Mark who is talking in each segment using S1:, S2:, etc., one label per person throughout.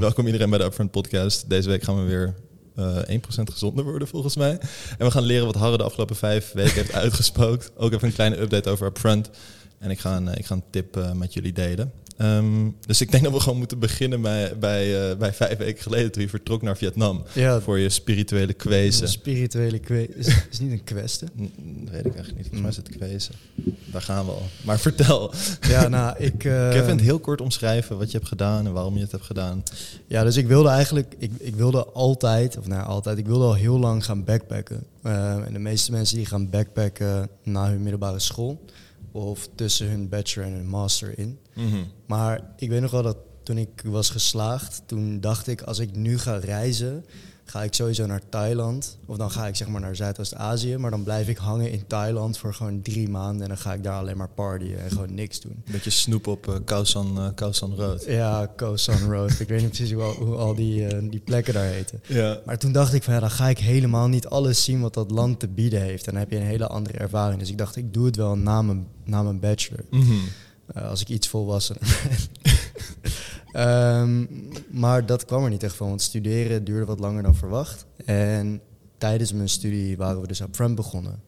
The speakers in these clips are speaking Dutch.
S1: Welkom iedereen bij de Upfront Podcast. Deze week gaan we weer eh 1% gezonder worden volgens mij. En we gaan leren wat Harre de afgelopen vijf weken heeft uitgespookt. Ook even een kleine update over Upfront. En ik ga een, ik ga een tip eh, met jullie delen. Ehm, dus ik denk dat we gewoon moeten beginnen bij, bij, eh, bij vijf weken geleden toen je vertrok naar Vietnam.
S2: Ja,
S1: Voor je spirituele kwezen.
S2: spirituele kwe is, is niet een kwestie.
S1: Dat weet ik eigenlijk niet. Volgens mij is het kwezen. Daar gaan we al. Maar vertel.
S2: Ja, nou, ik...
S1: even het heel kort omschrijven wat je hebt gedaan en waarom je het hebt gedaan.
S2: Ja, dus ik wilde eigenlijk, ik, ik wilde altijd, of nou altijd, ik wilde al heel lang gaan backpacken. Eh, en de meeste mensen die gaan backpacken na hun middelbare school of tussen hun bachelor en hun master in. Maar ik weet nog wel dat toen ik was geslaagd, toen dacht ik, als ik nu ga reizen, ga ik sowieso naar Thailand. Of dan ga ik zeg maar naar Zuidoost-Azië, maar dan blijf ik hangen in Thailand voor gewoon drie maanden en dan ga ik daar alleen maar partyen en gewoon niks doen.
S1: Een beetje snoep op uh, Kausan, eh, Kausan Road.
S2: Ja, Koh San Road. ik weet niet precies hoe al, hoe al die, eh, die plekken daar heten.
S1: Ja.
S2: Maar toen dacht ik van ja, dan ga ik helemaal niet alles zien wat dat land te bieden heeft. En dan heb je een hele andere ervaring. Dus ik dacht, ik doe het wel na mijn, na mijn bachelor.
S1: Mhm.
S2: Eh, als ik iets volwassen ben. Ehm, maar dat kwam er niet echt van, want studeren duurde wat langer dan verwacht. En tijdens mijn studie waren we dus op front begonnen.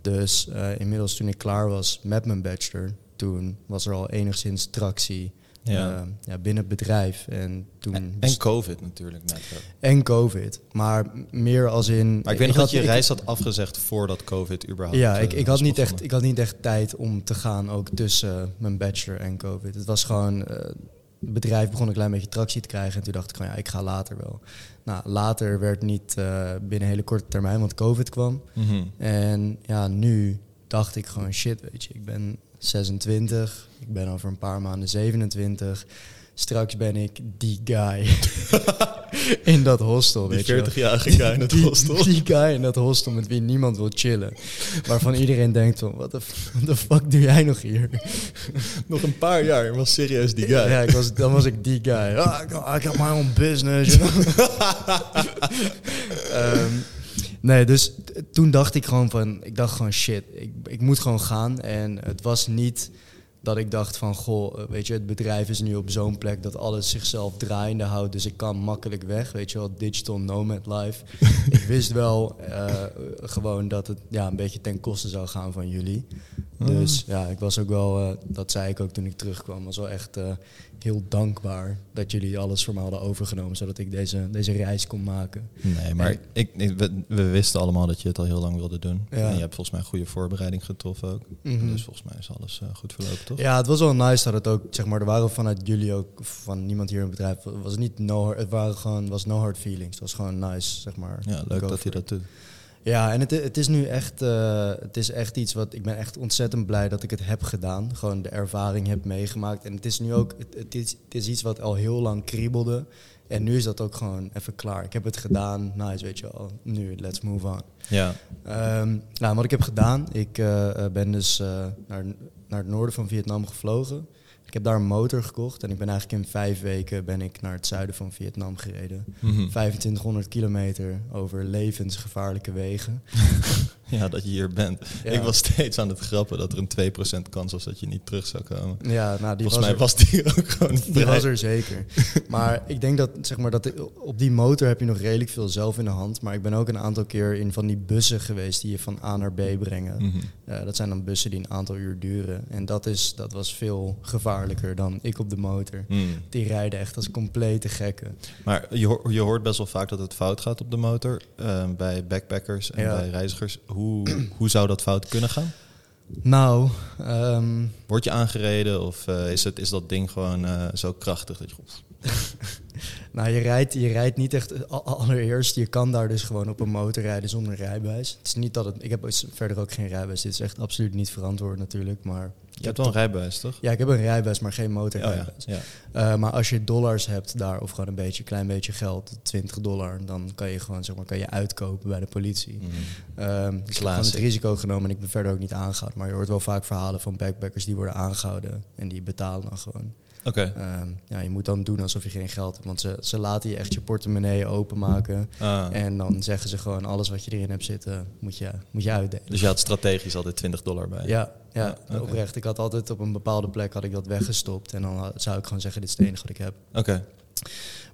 S2: Dus eh, inmiddels toen ik klaar was met mijn bachelor, toen was er al enigszins tractie
S1: Ja.
S2: eh, ja, binnen het bedrijf. En toen
S1: En, en COVID natuurlijk net.
S2: en COVID. Maar meer als in.
S1: Maar ik weet nog dat je
S2: ik-
S1: reis had afgezegd voordat COVID überhaupt
S2: Ja,
S1: eh,
S2: ik, ik,
S1: was
S2: had niet echt, ik had niet echt tijd om te gaan, ook tussen eh, mijn bachelor en COVID. Het was gewoon. eh, het bedrijf begon een klein beetje tractie te krijgen. En toen dacht ik van ja, ik ga later wel. Nou, later werd niet eh, binnen een hele korte termijn, want COVID kwam.
S1: Mhm.
S2: En ja, nu dacht ik gewoon shit, weet je, ik ben 26, ik ben over een paar maanden 27. Straks ben ik die guy in dat hostel,
S1: Die
S2: weet je wel.
S1: 40-jarige guy in het
S2: Die-
S1: hostel.
S2: Die guy in dat hostel met wie niemand wil chillen. Waarvan iedereen denkt van, what the fuck doe jij nog hier?
S1: Nog een paar jaar, was serieus die guy.
S2: Ja, ik was, dan was ik die guy. Ah, ik, ik heb mijn own business. you know. Ehm, nee, dus toen dacht ik gewoon van, ik dacht gewoon shit, ik, ik moet gewoon gaan. En het was niet dat ik dacht van, goh, eh, weet je, het bedrijf is nu op zo'n plek dat alles zichzelf draaiende houdt. Dus ik kan makkelijk weg, weet je wel, digital nomad life. ik wist wel eh, gewoon dat het ja, een beetje ten koste zou gaan van jullie. Dus ja, ik was ook wel, eh, dat zei ik ook toen ik terugkwam, was wel echt heel dankbaar dat jullie alles voor me hadden overgenomen, zodat ik deze, deze reis kon maken.
S1: Nee, maar
S2: En-
S1: ik, ik, we, we wisten allemaal dat je het al heel lang wilde doen.
S2: Ja.
S1: En je hebt volgens mij een goede voorbereiding getroffen ook.
S2: Mhm.
S1: Dus volgens mij is alles eh, goed verlopen, toch?
S2: Ja, het was wel nice dat het ook, zeg maar, er waren vanuit jullie ook, van niemand hier in het bedrijf, was het niet no, het waren gewoon, was no hard feelings. Het was gewoon nice, zeg maar.
S1: Ja, leuk dat hij dat doet.
S2: Ja, en het, het is nu echt, eh, het is echt iets wat, ik ben echt ontzettend blij dat ik het heb gedaan. Gewoon de ervaring heb meegemaakt. En het is nu ook, het, het is, het is iets wat al heel lang kriebelde. En nu is dat ook gewoon even klaar. Ik heb het gedaan, nice, weet je wel. Nu, let's move on.
S1: Ja.
S2: Ehm, nou, wat ik heb gedaan, ik eh, eh, ben dus naar, naar het noorden van Vietnam gevlogen. Ik heb daar een motor gekocht en ik ben eigenlijk in vijf weken ben ik naar het zuiden van Vietnam gereden.
S1: Mhm.
S2: 2500 kilometer over levensgevaarlijke wegen.
S1: ja, dat je hier bent.
S2: Ja.
S1: Ik was steeds aan het grappen dat er een 2% kans was dat je niet terug zou komen.
S2: Ja, nou, die
S1: Volgens
S2: was
S1: mij
S2: er,
S1: was die ook gewoon
S2: die
S1: vrij.
S2: was er zeker. Maar ik denk dat, zeg maar, dat op die motor heb je nog redelijk veel zelf in de hand. Maar ik ben ook een aantal keer in van die bussen geweest die je van A naar B brengen.
S1: Mhm.
S2: Eh, dat zijn dan bussen die een aantal uur duren. En dat, is, dat was veel gevaarlijker dan ik op de motor.
S1: Mhm.
S2: Die rijden echt als complete gekken.
S1: Maar je, je hoort best wel vaak dat het fout gaat op de motor. eh, bij backpackers en
S2: Ja.
S1: bij reizigers. Hoe, hoe zou dat fout kunnen gaan?
S2: Nou, ehm,
S1: Word je aangereden of eh, is, het, is dat ding gewoon eh, zo krachtig dat je...
S2: nou je, rijdt, je rijdt niet echt... al- Allereerst, je kan daar dus gewoon op een motor rijden zonder rijbewijs. Het is niet dat het... Ik heb verder ook geen rijbewijs. Dit is echt absoluut niet verantwoord natuurlijk, maar...
S1: Je hebt wel een rijbewijs, toch?
S2: Ja, ik heb een rijbewijs, maar geen
S1: Oh ja.
S2: Eh, maar als je dollars hebt daar, of gewoon een beetje, klein beetje geld, 20 dollar, dan kan je gewoon zeg maar, kan je uitkopen bij de politie.
S1: Mhm.
S2: Ehm, ik heb gewoon het risico genomen en ik ben verder ook niet aangehouden. Maar je hoort wel vaak verhalen van backpackers die worden aangehouden en die betalen dan gewoon.
S1: Oké.
S2: Ehm, ja, je moet dan doen alsof je geen geld hebt, want ze, ze laten je echt je portemonnee openmaken.
S1: Ah.
S2: En dan zeggen ze gewoon alles wat je erin hebt zitten, moet je, moet je uitdelen.
S1: Dus je had strategisch altijd 20 dollar bij.
S2: Ja, ja,
S1: oké.
S2: oprecht. Ik had altijd op een bepaalde plek had ik dat weggestopt. En dan zou ik gewoon zeggen, dit is het enige wat ik heb.
S1: Oké.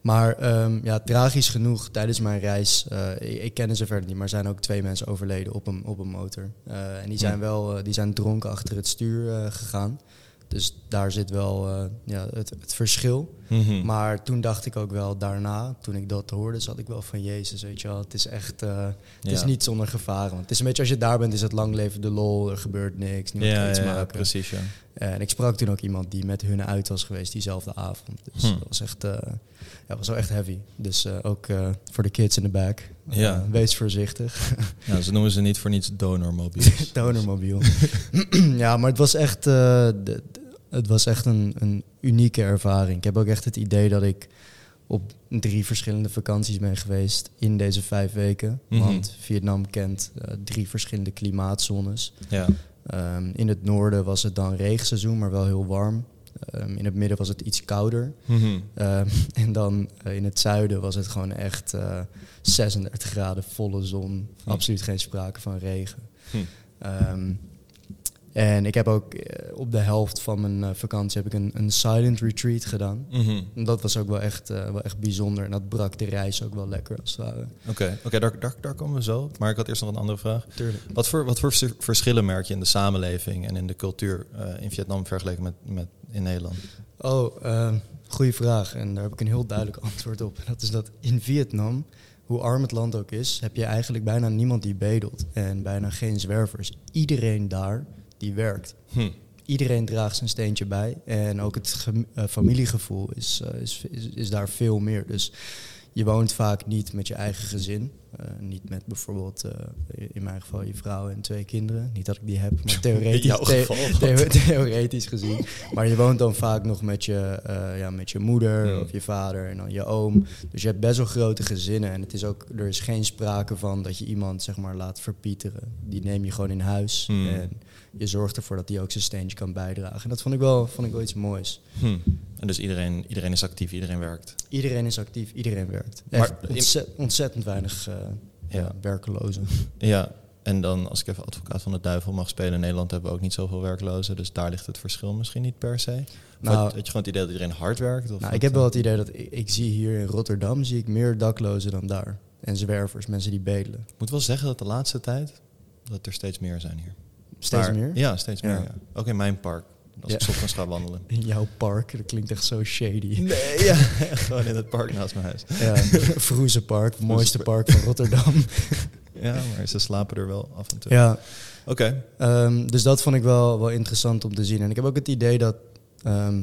S2: Maar ehm, ja, tragisch genoeg, tijdens mijn reis, eh, ik, ik kende ze verder niet, maar er zijn ook twee mensen overleden op een, op een motor. Eh, en die zijn wel, eh, die zijn dronken achter het stuur gegaan. Dus daar zit wel eh, ja, het, het verschil.
S1: Mhm.
S2: Maar toen dacht ik ook wel daarna, toen ik dat hoorde, zat ik wel van Jezus, weet je wel. Het is echt, eh, het is niet zonder gevaren. Want het is een beetje als je daar bent, is het lang leven de lol, er gebeurt niks, niemand
S1: ja,
S2: kan iets
S1: ja,
S2: maken.
S1: precies, ja.
S2: En ik sprak toen ook iemand die met hun uit was geweest diezelfde avond. Dus
S1: Hm.
S2: dat was echt, eh, ja, was wel echt heavy. Dus eh, ook voor de kids in de back.
S1: Ja.
S2: Wees voorzichtig.
S1: ja. Ze noemen ze niet voor niets donormobiels.
S2: Donormobiel. ja, maar het was echt, de- het was echt een, een unieke ervaring. Ik heb ook echt het idee dat ik op drie verschillende vakanties ben geweest in deze vijf weken.
S1: Mhm.
S2: Want Vietnam kent eh, drie verschillende klimaatzones.
S1: ja.
S2: Ehm, in het noorden was het dan regenseizoen, maar wel heel warm. Ehm, in het midden was het iets kouder.
S1: Mhm.
S2: Ehm, en dan eh, in het zuiden was het gewoon echt eh 36 graden, volle zon.
S1: Hm.
S2: Absoluut geen sprake van regen. Ehm, en ik heb ook eh, op de helft van mijn eh, vakantie heb ik een, een silent retreat gedaan. En dat was ook wel echt, eh, wel echt bijzonder. En dat brak de reis ook wel lekker als het ware.
S1: Oké, oké, daar, daar, daar komen we zo. Maar ik had eerst nog een andere vraag.
S2: Tuurlijk.
S1: Wat voor, wat voor vers- verschillen merk je in de samenleving en in de cultuur in Vietnam vergeleken met, met in Nederland?
S2: Oh, uh, goede vraag. En daar heb ik een heel duidelijk antwoord op. En dat is dat in Vietnam, hoe arm het land ook is, heb je eigenlijk bijna niemand die bedelt. En bijna geen zwervers. Iedereen daar die werkt.
S1: Hm.
S2: Iedereen draagt zijn steentje bij. En ook het eh, familiegevoel is, eh, is, is, is daar veel meer. Dus je woont vaak niet met je eigen gezin. Eh, niet met bijvoorbeeld, in mijn geval, je vrouw en twee kinderen. Niet dat ik die heb, maar
S1: In
S2: theoretisch, the- theoretisch gezien. Maar je woont dan vaak nog met je, ja, met je moeder of je vader en dan je oom. Dus je hebt best wel grote gezinnen. En het is ook, er is geen sprake van dat je iemand zeg maar, laat verpieteren. Die neem je gewoon in huis.
S1: Hmm.
S2: En je zorgt ervoor dat hij ook zijn steentje kan bijdragen. En dat vond ik wel, vond ik wel iets moois.
S1: Hm. En dus iedereen, iedereen is actief, iedereen werkt.
S2: Iedereen is actief, iedereen werkt.
S1: Maar
S2: Echt ontzettend weinig eh, ja. Werkelozen.
S1: Ja, en dan als ik even advocaat van de duivel mag spelen, in Nederland hebben we ook niet zoveel werklozen. Dus daar ligt het verschil misschien niet per se.
S2: Nou-
S1: had, je gewoon het idee dat iedereen hard werkt? Of
S2: Nou, ik heb wel het idee dat ik, ik zie hier in Rotterdam zie ik meer daklozen dan daar. En zwervers, mensen die bedelen.
S1: Ik moet wel zeggen dat de laatste tijd dat er steeds meer zijn hier.
S2: Steeds
S1: Maar-
S2: meer?
S1: Ja, steeds meer. Ja. Ook in mijn park. Als ik ochtends ga wandelen.
S2: In jouw park, dat klinkt echt zo shady.
S1: Nee, ja. gewoon in het park naast mijn huis.
S2: Ja, Vroezenpark, mooiste park van Rotterdam.
S1: Ja, maar ze slapen er wel af en toe.
S2: ja,
S1: Oké.
S2: Ehm, dus dat vond ik wel, wel interessant om te zien. En ik heb ook het idee dat ehm,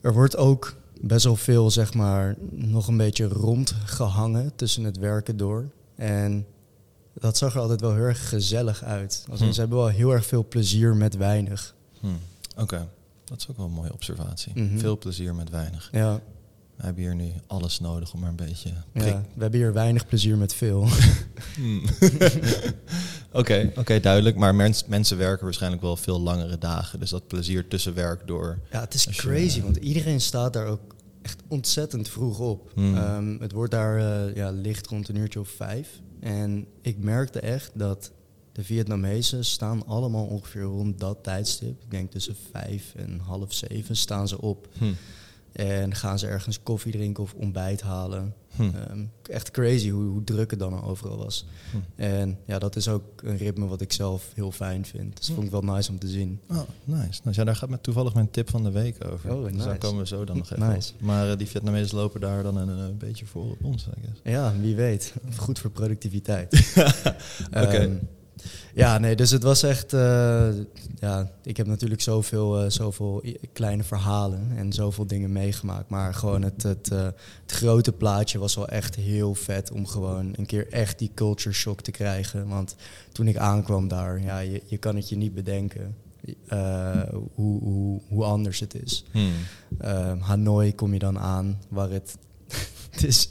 S2: er wordt ook best wel veel, zeg maar, nog een beetje rondgehangen tussen het werken door. En dat zag er altijd wel heel erg gezellig uit. Als in,
S1: Hm.
S2: Ze hebben wel heel erg veel plezier met weinig.
S1: Hm. Oké. Dat is ook wel een mooie observatie.
S2: Mhm.
S1: Veel plezier met weinig.
S2: Ja,
S1: We hebben hier nu alles nodig om maar een beetje... prik-
S2: ja, we hebben hier weinig plezier met veel.
S1: Hmm. Oké, oké, duidelijk. Maar mens- mensen werken waarschijnlijk wel veel langere dagen. Dus dat plezier tussen werk door.
S2: Ja, het is
S1: je,
S2: crazy,
S1: eh,
S2: want iedereen staat daar ook echt ontzettend vroeg op.
S1: Hmm.
S2: Ehm, het wordt daar eh, ja, licht rond een uurtje of vijf. En ik merkte echt dat de Vietnamezen staan allemaal ongeveer rond dat tijdstip. Ik denk tussen vijf en half zeven staan ze op.
S1: Hm.
S2: En gaan ze ergens koffie drinken of ontbijt halen.
S1: Hm.
S2: Ehm, echt crazy hoe, hoe druk het dan al overal was.
S1: Hm.
S2: En ja, dat is ook een ritme wat ik zelf heel fijn vind. Dus dat vond ik wel nice om te zien.
S1: Oh, nice. Nou, ja, daar gaat met toevallig mijn tip van de week over.
S2: Oh,
S1: Dus daar komen we zo dan nog even
S2: Nice.
S1: op. Maar eh, die Vietnamezen lopen daar dan een, een beetje voor op ons, I guess.
S2: Ja, wie weet. Goed voor productiviteit.
S1: Oké.
S2: Ehm, ja, nee, dus het was echt... eh, ja, ik heb natuurlijk zoveel, eh, zoveel kleine verhalen en zoveel dingen meegemaakt. Maar gewoon het, het, eh, het grote plaatje was wel echt heel vet om gewoon een keer echt die culture shock te krijgen. Want toen ik aankwam daar, ja, je, je kan het je niet bedenken hoe, hoe, hoe anders het is.
S1: Hm.
S2: Ehm, Hanoi kom je dan aan, waar het... het is,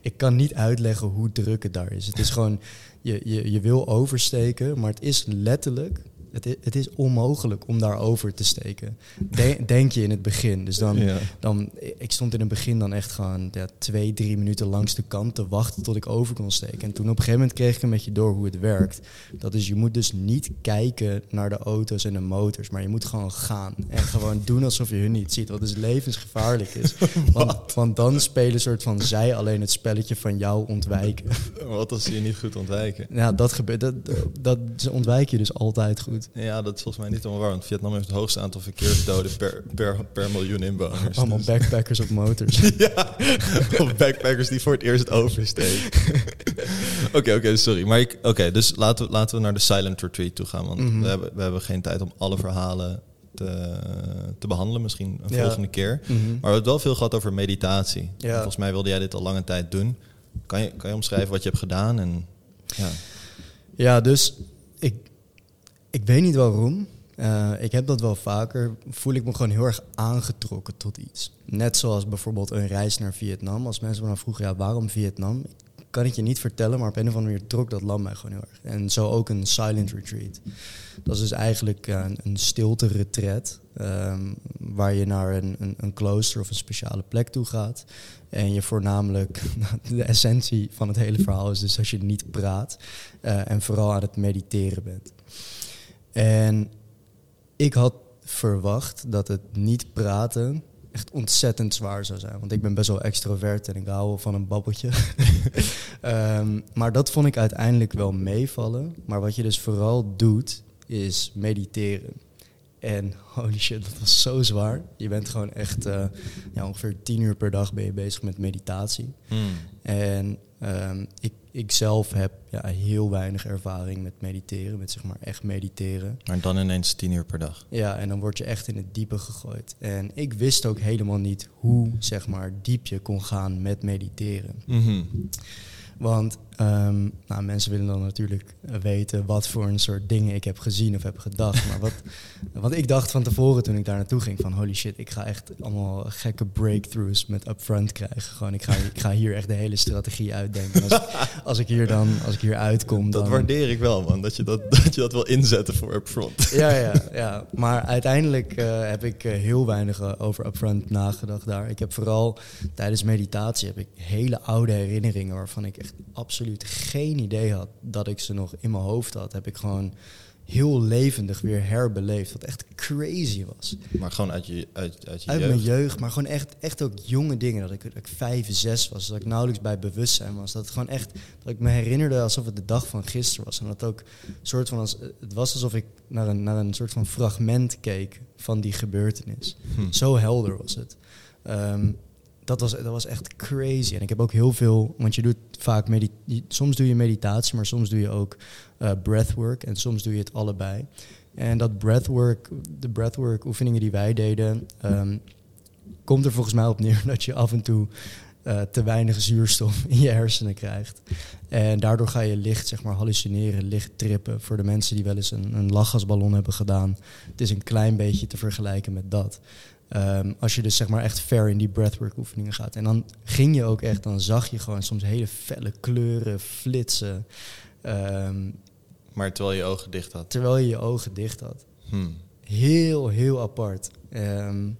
S2: ik kan niet uitleggen hoe druk het daar is. Het is gewoon, je, je, je wil oversteken, maar het is letterlijk het, is onmogelijk om daar over te steken. De- denk je in het begin. Dus dan,
S1: Ja.
S2: dan, ik stond in het begin dan echt gewoon ja, twee, drie minuten langs de kant te wachten tot ik over kon steken. En toen op een gegeven moment kreeg ik een beetje door hoe het werkt. Dat is, je moet dus niet kijken naar de auto's en de motors, maar je moet gewoon gaan. En gewoon doen alsof je hun niet ziet, wat dus levensgevaarlijk is. Want, want dan spelen soort van zij alleen het spelletje van jou ontwijken.
S1: Wat als ze je niet goed ontwijken?
S2: Ja, dat gebeurt. Dat, dat, ze ontwijk je dus altijd goed.
S1: Ja, dat is volgens mij niet helemaal waar. Want Vietnam heeft het hoogste aantal verkeersdoden per, per, per miljoen inwoners.
S2: Allemaal
S1: Dus-
S2: backpackers op motors.
S1: ja, of backpackers die voor het eerst oversteken. Oké, oké, sorry. Maar oké, dus laten we, laten we naar de silent retreat toe gaan. Want
S2: Mhm.
S1: we, hebben, we hebben geen tijd om alle verhalen te, te behandelen. Misschien een
S2: Ja.
S1: volgende keer.
S2: Mhm.
S1: Maar we hebben het wel veel gehad over meditatie.
S2: Ja.
S1: Volgens mij wilde jij dit al lange tijd doen. Kan je, kan je omschrijven wat je hebt gedaan? En, ja.
S2: Ja, dus ik, ik weet niet waarom. Eh, ik heb dat wel vaker. Voel ik me gewoon heel erg aangetrokken tot iets. Net zoals bijvoorbeeld een reis naar Vietnam. Als mensen me dan vroegen, ja, waarom Vietnam? Ik kan het je niet vertellen, maar op een of andere manier trok dat land mij gewoon heel erg. En zo ook een silent retreat. Dat is dus eigenlijk eh, een, een stilte retreat. ehm, waar je naar een, een, een klooster of een speciale plek toe gaat. En je voornamelijk, de essentie van het hele verhaal is dus als je niet praat. eh, en vooral aan het mediteren bent. En ik had verwacht dat het niet praten echt ontzettend zwaar zou zijn. Want ik ben best wel extrovert en ik hou van een babbeltje. Ehm, maar dat vond ik uiteindelijk wel meevallen. Maar wat je dus vooral doet, is mediteren. En holy shit, dat was zo zwaar. Je bent gewoon echt eh, ja, ongeveer tien uur per dag ben je bezig met meditatie.
S1: Hmm.
S2: En ehm, ik, ik zelf heb ja, heel weinig ervaring met mediteren, met zeg maar echt mediteren.
S1: Maar dan ineens tien uur per dag.
S2: Ja, en dan word je echt in het diepe gegooid. En ik wist ook helemaal niet hoe zeg maar diep je kon gaan met mediteren.
S1: Mhm.
S2: Want ehm, nou, mensen willen dan natuurlijk weten wat voor een soort dingen ik heb gezien of heb gedacht. Maar wat, want ik dacht van tevoren toen ik daar naartoe ging van holy shit, ik ga echt allemaal gekke breakthroughs met upfront krijgen. Gewoon, ik ga, ik ga hier echt de hele strategie uitdenken. Als, ik- als ik hier dan, als ik hier uitkom,
S1: Dat
S2: dan...
S1: waardeer ik wel, man. Dat je dat, dat, je dat wil inzetten voor upfront.
S2: Ja, ja, ja. Maar uiteindelijk eh, heb ik eh, heel weinig eh, over upfront nagedacht daar. Ik heb vooral tijdens meditatie heb ik hele oude herinneringen waarvan ik echt absoluut geen idee had dat ik ze nog in mijn hoofd had. Heb ik gewoon heel levendig weer herbeleefd. Wat echt crazy was.
S1: Maar gewoon uit je, uit, uit je
S2: Uit
S1: jeugd.
S2: mijn jeugd, maar gewoon echt, echt ook jonge dingen. Dat ik, dat ik vijf, zes was, dat ik nauwelijks bij bewustzijn was. Dat het gewoon echt, dat ik me herinnerde alsof het de dag van gisteren was. En dat ook soort van als, het was alsof ik naar een, naar een soort van fragment keek van die gebeurtenis.
S1: Hm.
S2: Zo helder was het. Ehm, dat, was, dat was echt crazy. En ik heb ook heel veel, want je doet vaak, medi je- soms doe je meditatie, maar soms doe je ook eh, breathwork. En soms doe je het allebei. En dat breathwork, de breathwork oefeningen die wij deden, ehm, komt er volgens mij op neer dat je af en toe eh, te weinig zuurstof in je hersenen krijgt. En daardoor ga je licht, zeg maar, hallucineren, licht trippen. Voor de mensen die wel eens een, een lachgasballon hebben gedaan. Het is een klein beetje te vergelijken met dat. Ehm, als je dus zeg maar echt ver in die breathwork oefeningen gaat. En dan ging je ook echt, dan zag je gewoon soms hele felle kleuren, flitsen. ehm,
S1: Maar terwijl je ogen dicht had.
S2: terwijl je je ogen dicht had.
S1: Hm.
S2: Heel, heel apart. Ehm,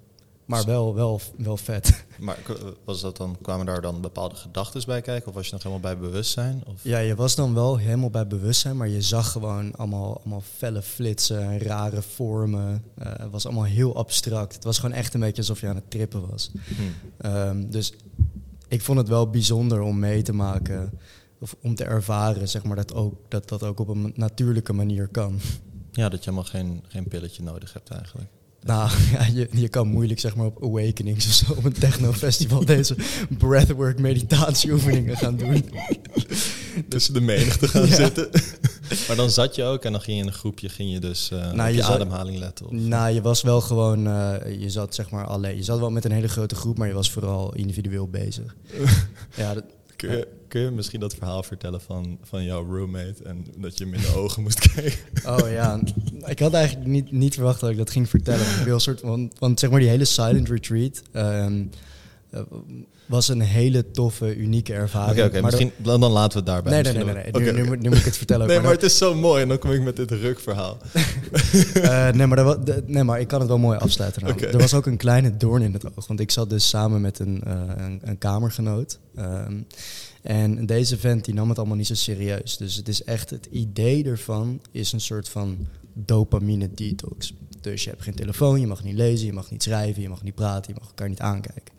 S2: maar wel, wel, wel vet.
S1: Maar k- was dat dan, kwamen daar dan bepaalde gedachten bij kijken? Of was je nog helemaal bij bewustzijn? Of?
S2: Ja, je was dan wel helemaal bij bewustzijn, maar je zag gewoon allemaal, allemaal felle flitsen, rare vormen. Eh, het was allemaal heel abstract. Het was gewoon echt een beetje alsof je aan het trippen was.
S1: Hm.
S2: Ehm, dus ik vond het wel bijzonder om mee te maken, of om te ervaren, zeg maar, dat ook, dat, dat ook op een natuurlijke manier kan.
S1: Ja, dat je helemaal geen, geen pilletje nodig hebt eigenlijk.
S2: Nou, ja, je, je kan moeilijk zeg maar op Awakenings of zo op een technofestival deze breathwork meditatieoefeningen gaan doen.
S1: Tussen de menigte gaan
S2: Ja.
S1: zitten. maar dan zat je ook en dan ging je in een groepje, ging je dus
S2: Nou,
S1: op
S2: je
S1: je
S2: zat-
S1: ademhaling letten. Of,
S2: Nou, je was wel gewoon, eh, je zat zeg maar alleen. Je zat wel met een hele grote groep, maar je was vooral individueel bezig. ja, dat,
S1: kun, je, kun je misschien dat verhaal vertellen van, van jouw roommate en dat je hem in de ogen moest kijken?
S2: oh ja. Ik had eigenlijk niet, niet verwacht dat ik dat ging vertellen. Ik wil een soort van, want zeg maar die hele silent retreat. ehm, eh, was een hele toffe, unieke ervaring.
S1: Oké, oké,
S2: Maar
S1: misschien dan, dan laten we het daarbij.
S2: Nee, nee, nee, nee. nee. Nu, moet- nu moet ik het vertellen.
S1: Nee, maar
S2: maar
S1: het is zo mooi en dan kom ik met dit rukverhaal.
S2: Eh, nee, maar dat nee, maar ik kan het wel mooi afsluiten.
S1: Oké.
S2: Er was ook een kleine doorn in het oog. Want ik zat dus samen met een, eh, een, een kamergenoot. Ehm, en deze vent die nam het allemaal niet zo serieus. Dus het is echt het idee ervan is een soort van dopamine detox. Dus je hebt geen telefoon, je mag niet lezen, je mag niet schrijven, je mag niet praten, je mag elkaar niet aankijken.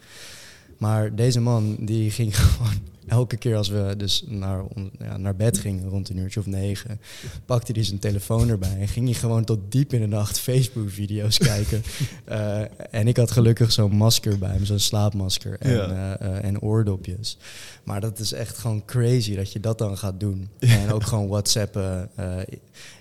S2: Maar deze man die ging gewoon elke keer als we dus naar, ja, naar bed gingen rond een uurtje of negen, pakte hij zijn telefoon erbij en ging hij gewoon tot diep in de nacht Facebook-video's kijken. Eh, en ik had gelukkig zo'n masker bij me, zo'n slaapmasker en,
S1: Ja.
S2: eh, eh, en oordopjes. Maar dat is echt gewoon crazy dat je dat dan gaat doen. En ook gewoon WhatsAppen.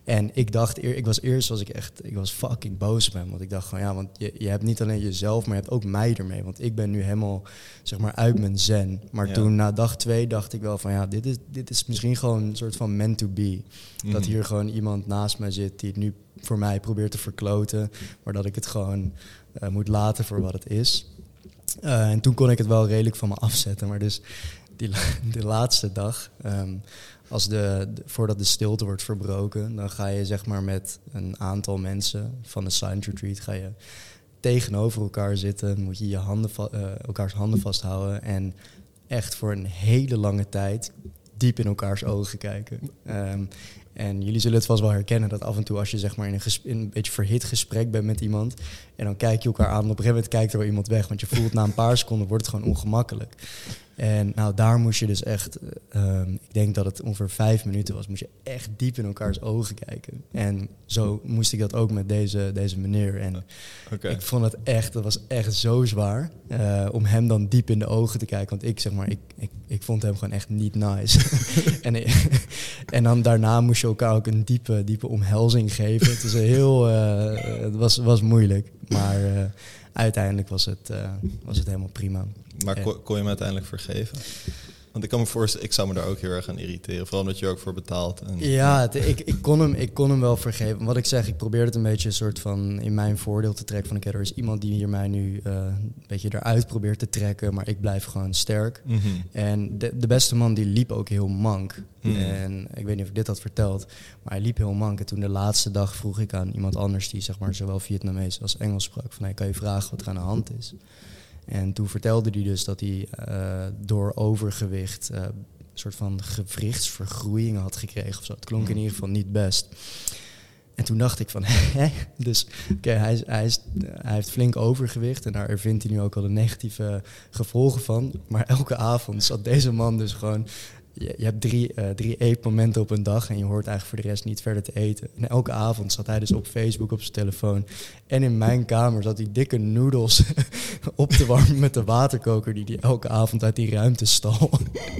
S2: en ik dacht, ik was eerst was ik echt, ik was fucking boos op hem. Want ik dacht gewoon, ja, want je, je hebt niet alleen jezelf, maar je hebt ook mij ermee. Want ik ben nu helemaal, zeg maar, uit mijn zen. Maar toen, na dag twee, dacht ik wel van, ja, dit is, dit is misschien gewoon een soort van meant to be. Dat
S1: Mhm.
S2: hier gewoon iemand naast mij zit die het nu voor mij probeert te verkloten. Maar dat ik het gewoon eh, moet laten voor wat het is. Eh, en toen kon ik het wel redelijk van me afzetten. Maar dus die, de laatste dag, ehm, als de, de- voordat de stilte wordt verbroken, dan ga je zeg maar met een aantal mensen van de silent retreat ga je tegenover elkaar zitten. Moet je je handen eh, elkaars handen vasthouden en echt voor een hele lange tijd diep in elkaars ogen kijken. Ehm, en jullie zullen het vast wel herkennen dat af en toe als je zeg maar in een, in een beetje verhit gesprek bent met iemand en dan kijk je elkaar aan en op een gegeven moment kijkt er wel iemand weg, want je voelt na een paar seconden wordt het gewoon ongemakkelijk. En nou, daar moest je dus echt, eh, ehm, ik denk dat het ongeveer vijf minuten was, moest je echt diep in elkaars ogen kijken. En zo moest ik dat ook met deze, deze meneer. En ik vond het echt, dat was echt zo zwaar eh, om hem dan diep in de ogen te kijken. Want ik zeg maar, ik, ik, ik vond hem gewoon echt niet nice. en, en dan daarna moest je elkaar ook een diepe, diepe omhelzing geven. Het, is heel, eh, het was, was moeilijk, maar uiteindelijk was het, eh, was het helemaal prima.
S1: Maar kon, kon je hem uiteindelijk vergeven? Want ik kan me voorstellen, ik zou me daar ook heel erg aan irriteren. Vooral omdat je er ook voor betaalt. En,
S2: Ja, het- ik, ik, kon hem, ik kon hem wel vergeven. Wat ik zeg, ik probeer het een beetje een soort van in mijn voordeel te trekken. Van, oké, er is iemand die hier mij nu eh, een beetje eruit probeert te trekken, maar ik blijf gewoon sterk.
S1: Mhm.
S2: En de, de beste man die liep ook heel mank.
S1: Hmm.
S2: En ik weet niet of ik dit had verteld, maar hij liep heel mank. En toen de laatste dag vroeg ik aan iemand anders die zeg maar zowel Vietnamees als Engels sprak, van hey, kan je vragen wat er aan de hand is? En toen vertelde hij dus dat hij eh, door overgewicht eh, een soort van gewrichtsvergroeiing had gekregen of zo. Het klonk in ieder geval niet best. En toen dacht ik van, hè? Dus oké, hij, hij, heeft flink overgewicht en daar ervindt hij nu ook al de negatieve gevolgen van. Maar elke avond zat deze man dus gewoon... Je, hebt drie, eh, drie eetmomenten op een dag en je hoort eigenlijk voor de rest niet verder te eten. En elke avond zat hij dus op Facebook op zijn telefoon. En in mijn kamer zat hij dikke noedels op te warmen met de waterkoker die hij elke avond uit die ruimte stal.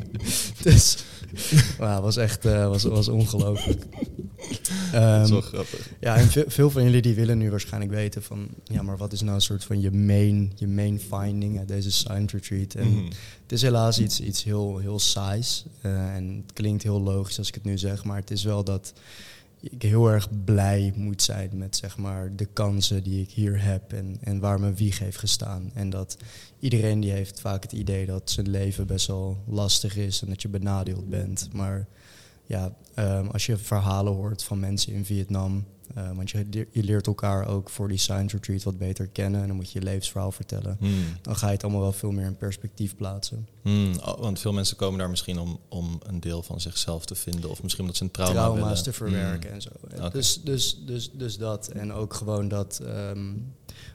S2: dus ja, was echt eh, was, was ongelooflijk.
S1: dat is wel grappig.
S2: ja, en veel, veel van jullie die willen nu waarschijnlijk weten van... ja, maar wat is nou een soort van je main, je main finding uit deze silent retreat? En
S1: Mhm.
S2: het is helaas iets, iets heel, heel saais. eh, en het klinkt heel logisch als ik het nu zeg... maar het is wel dat ik heel erg blij moet zijn met zeg maar, de kansen die ik hier heb... En, en waar mijn wieg heeft gestaan. En dat iedereen die heeft vaak het idee dat zijn leven best wel lastig is... en dat je benadeeld bent, maar ja, ehm, als je verhalen hoort van mensen in Vietnam. Eh, want je, je leert elkaar ook voor die science retreat wat beter kennen. En dan moet je je levensverhaal vertellen.
S1: Hmm.
S2: Dan ga je het allemaal wel veel meer in perspectief plaatsen.
S1: Hmm, oh, want veel mensen komen daar misschien om, om een deel van zichzelf te vinden. Of misschien omdat ze een trauma
S2: Trauma's
S1: willen.
S2: te verwerken
S1: Hmm.
S2: en zo.
S1: Oké.
S2: Dus, dus, dus, dus dat. En ook gewoon dat. ehm,